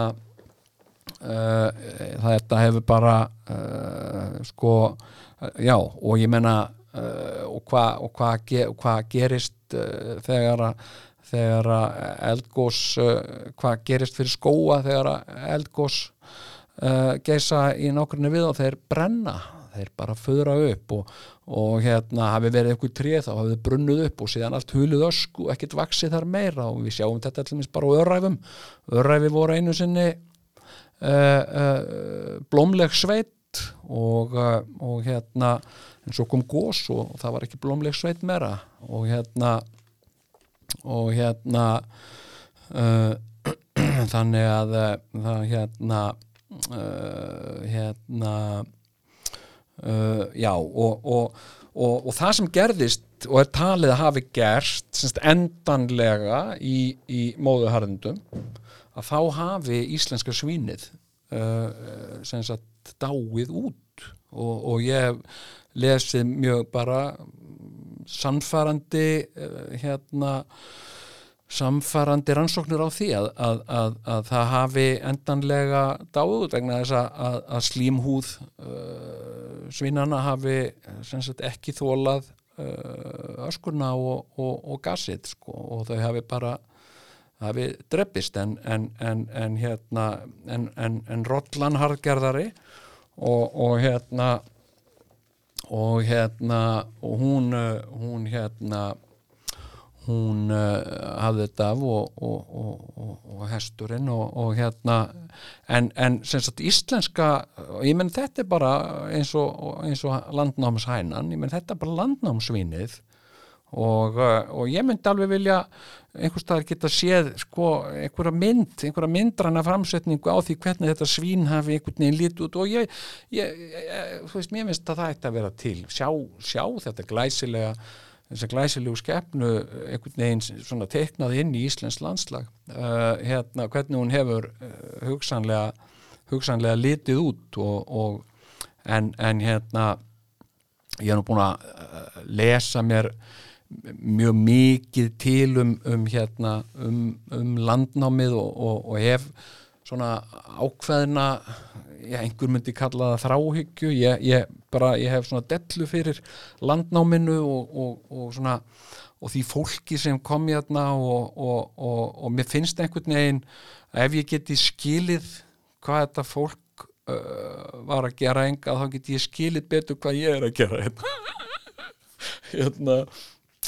þetta hefur bara uh, sko uh, já og ég menna og hvað hva hvað gerist þegar að þegar að eldgós hvað gerist fyrir skóa þegar að eldgós uh, geisa í nákvæmni við og þeir brenna þeir bara föðra upp og, og hérna hafi verið einhver tréð þá hafi þið brunnuð upp og síðan allt hulið ösku og ekkert vaksið þar meira og við sjáum þetta allir bara á öræfum. Öræfi voru einu sinni blómleg sveit og, uh, og hérna en svo kom gós og, það var ekki blómleg sveit meira og hérna og hérna uh, *clears throat* þannig að það hérna uh, hérna uh, já og, og, og, og það sem gerðist og er talið að hafi gerst endanlega í, í móðuharðindum að þá hafi íslenska svínið uh, sem sagt dáið út. Og, og ég lesið mjög bara sannfærandi uh, hérna samfærandi rannsóknir á því að, að, að, að það hafi endanlega dáið út vegna þess að, slímhúð uh, svinnana hafi sagt, ekki þólað uh, öskurna og, og, og gasið sko, og þau hafi bara hafi dreppist en, en, en, en hérna en, rollan harðgerðari og, og hérna og hérna og hún, uh, hún hérna hún uh, hafði þetta af og, og, og, og hesturinn og hérna en, en sem sagt íslenska ég menn þetta er bara eins og, eins landnámshænan ég menn þetta er bara landnámsvinið og, uh, og ég myndi alveg vilja einhvers staðar geta séð sko einhverja mynd, einhverja myndranna framsetningu á því hvernig þetta svín hafi einhvern veginn lítið út. Og ég, ég, ég þú veist, mér finnst að það ætti að vera til. Sjá, sjá þetta glæsilega þess að glæsilegu skepnu einhvern veginn svona teiknað inn í Íslands landslag. Uh, hérna hvernig hún hefur hugsanlega hugsanlega litið út og, og en, en hérna ég er nú búin að lesa mér mjög mikið til um, um hérna um, um landnámið og, og, og hef svona ákveðina já, einhver myndi kalla það þráhyggju. Ég, ég, bara, ég hef svona dellu fyrir landnáminu og, og svona því fólki sem kom hérna og mér finnst einhvern veginn að ef ég geti skilið hvað þetta fólk uh, var að gera enga þá geti ég skilið betur hvað ég er að gera hérna. *laughs* Hérna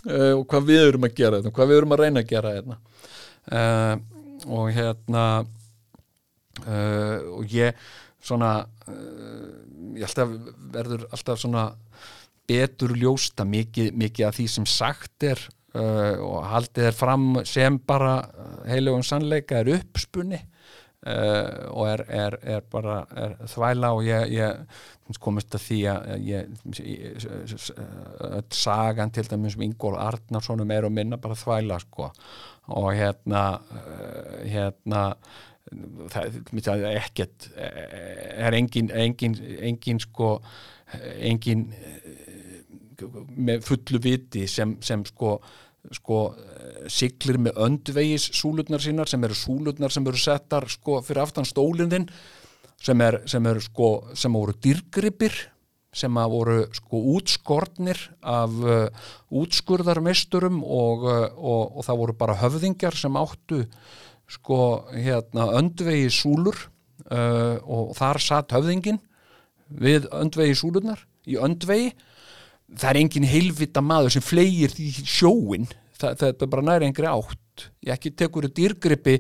uh, og hvað við erum að gera hérna, hvað við erum að reyna að gera hérna. Uh, og hérna uh, og ég svona ég alltaf verður alltaf svona betur ljósta mikið, mikið af því sem sagt er og haldið er fram sem bara heilugum sannleika er uppspunni Uh, og er, er, er bara er þvæla og ég, ég komist að því að ég, ég, sagan til dæmis um Ingól Arnarssonum er og minna bara þvæla sko. Og hérna uh, hérna það, það er ekkert er engin, engin, engin sko engin með fullu viti sem, sem sko sko siglir með öndvegis súlutnar sínar sem eru súlutnar sem eru settar sko fyrir aftan stólindin sem er, sem eru sko sem voru dýrgripir sem að voru sko útskortnir af uh, útskurðarmeisturum og, uh, og, og það voru bara höfðingjar sem áttu sko hérna öndvegi súlur uh, og þar satt höfðingin við öndvegi súlurnar í öndvegi það er engin heilvita maður sem flegir því sjóin það, það er bara næri engri átt. Bát ekki tekur dýrgripi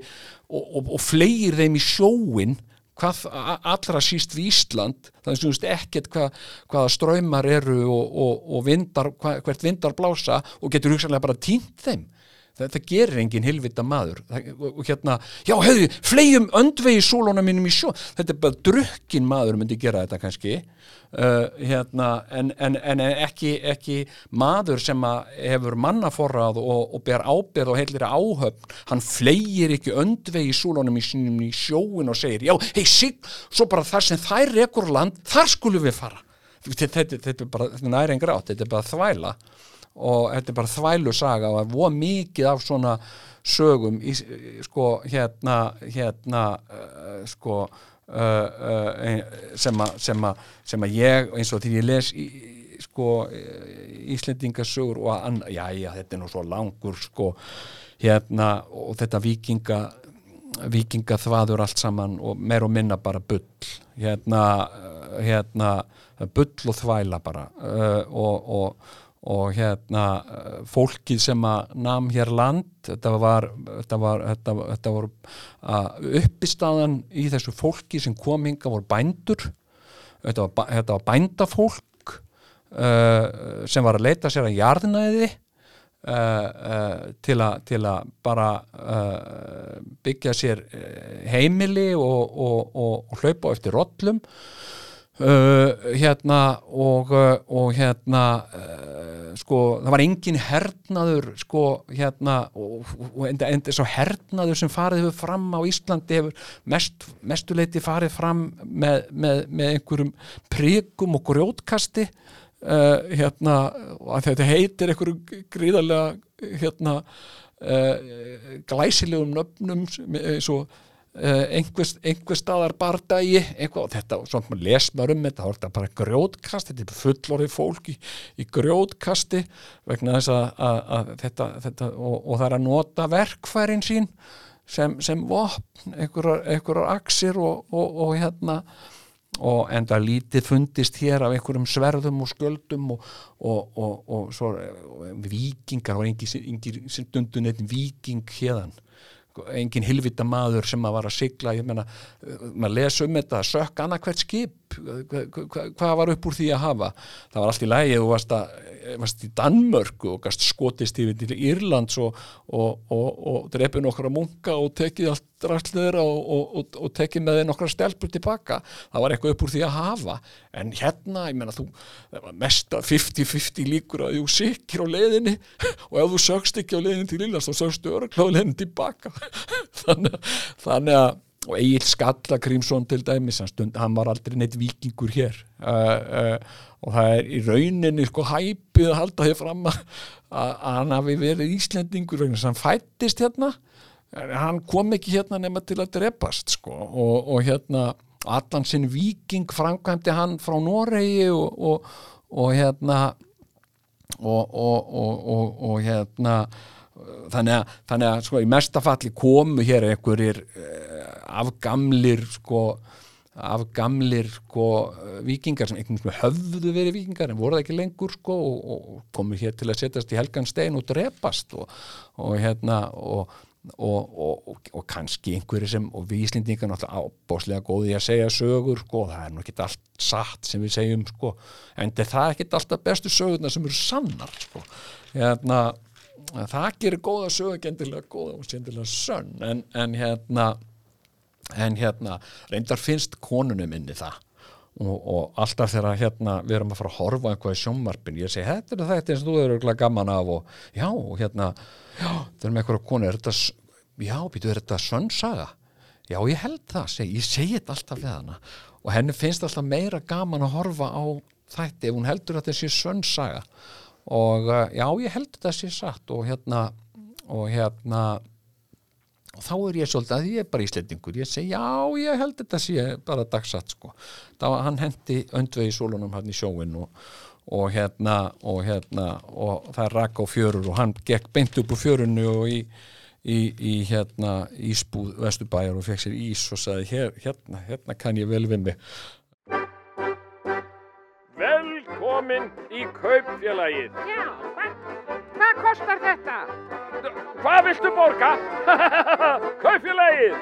og, og, og fleir þeim í sjóin hvað allra síst við Ísland. Þannig sem þú veist ekkert hvað, hvaða ströymar eru og, og, vindar, hva, hvert vindar blása og getur hugsanlega bara týnt þeim þetta gerir engin hilvita maður. Og, hérna, já hefði flegjum öndvegi sólóna mínum í sjó. Þetta er bara drukkin maður myndi gera þetta kannski. Uh, hérna, en, en, en ekki, ekki maður sem hefur mannaforrað og, og ber ábyrð og heilir áhöfn, hann flegir ekki öndvegi sólónum í í sjóin og segir, já, hei sig svo bara þar sem þær rekur land, þar skulum við fara. Þetta, þetta, þetta er bara, þetta næri en grát, þetta er bara þvæla og þetta er bara þvælu saga og það er voða mikið af svona sögum í, sko hérna hérna uh, sko uh, uh, sem að sem að að ég eins og því ég les í, sko Íslendingasögur og ann, já já þetta er nú svo langur sko hérna og þetta vikinga vikinga þvaður allt saman og meir og minna bara bull hérna, hérna bull og þvæla bara og, og, og hérna uh, fólkið sem að nam hér land þetta var, þetta var, þetta, þetta var uh, uppistaðan í þessu fólki sem kom hinga voru bændur. Þetta var, þetta var bændafólk uh, sem var að leita sér að jarðnæði uh, til, a, til að bara byggja sér eh, heimili og, og, og, og hlaupa eftir rollum uh, hérna og, uh, og hérna uh, sko það var engin hernaður sko hérna og, og enda, enda svo hernaður sem farið hefur fram á Íslandi hefur mest, mestuleiti farið fram með, með, með einhverjum prikum og grjótkasti uh, hérna að þetta heitir einhverjum gríðarlega hérna uh, glæsilegum nöfnum eins og einhver, einhver staðar bardagi og þetta, svona maður les maður um þetta þá er þetta bara grjótkast, þetta er fullorðið fólk í, í grjótkasti vegna þess að, að, að þetta, þetta og, og það er að nota verkfærin sín sem, sem vopn einhverjar, aksir og, og, og hérna og enda lítið fundist hér af einhverjum sverðum og skjöldum og, og, og, og svo vikingar, var engin, dundu neitt viking hérðan engin hilvita maður sem að var að sigla ég meina, maður les um þetta sökk annað hvert skip hvað hva, hva var upp úr því að hafa? Það var allt í lagi, þú varst, að, varst í Danmörku og gast skotist yfir til Írlands og, og, og, og drepið nokkra munka og tekið allt rastleður og, tekið með nokkra stelpur tilbaka. Það var eitthvað upp úr því að hafa. En hérna, ég meina þú var mesta 50-50 líkur að þú sikir á leiðinni *laughs* og ef þú sögst ekki á leiðinni til Írlands þá sögstu örgla á leiðinni tilbaka. *laughs* Að- þannig að og Egil Skalla Grímsson til dæmis stund, hann var aldrei neitt vikingur hér. Uh, uh, og það er í rauninni sko hæpið að halda þér fram að, að hann hafi verið Íslendingur þess að hann fættist hérna. Hann kom ekki hérna nema til að drepast sko. Og, og hérna allan sinn viking framkvæmdi hann frá Noregi og, og, og hérna og, hérna þannig að, þannig að sko, í mestafalli komu hér einhverjir uh, afgamlir sko, afgamlir sko, eh, vikingar sem einhvern veginn höfðu verið vikingar en voru það ekki lengur sko, og, og komu hér til að setjast í helgan stein og drepast og, og hérna og Og, kannski einhverju sem og við Íslendingar náttúrulega ábáslega góði að segja sögur sko, það er nú ekki allt satt sem við segjum sko, en það er ekki alltaf bestu sögurna sem eru sannar sko. hérna, það gerir góða sögur ekki endilega góða og endilega sönn en, en hérna en hérna, reyndar finnst konunum minni það. Og, og alltaf þegar hérna við erum að fara að horfa eitthvað í sjónvarpin ég segi, þetta er þetta sem þú eru gaman af og já, og hérna já, þetta er með eitthvað konu, er þetta já, býtu, er þetta sönnsaga já, ég held það, segi, ég segi þetta alltaf við hana. Og henni finnst alltaf meira gaman að horfa á þætti ef hún heldur að þetta sé sönnsaga og uh, já, ég held þetta sé satt og hérna og hérna og þá er ég svolítið að ég er bara íslendingur. Ég segi já, ég held þetta sé bara dagsatt sko, þá hann hendi öndvegi sólunum hann í sjóin og, og hérna og hérna og það rak á fjörur og hann gekk beint upp úr fjörunu og í, í, í hérna ísbúð Vesturbæjar og fekk sér ís og sagði hér, hérna, hérna kann ég vel við mig Velkomin í kaupfélagið. Já, hvað, hvað kostar þetta? Hvað viltu borga? *laughs* Kaupfélagið!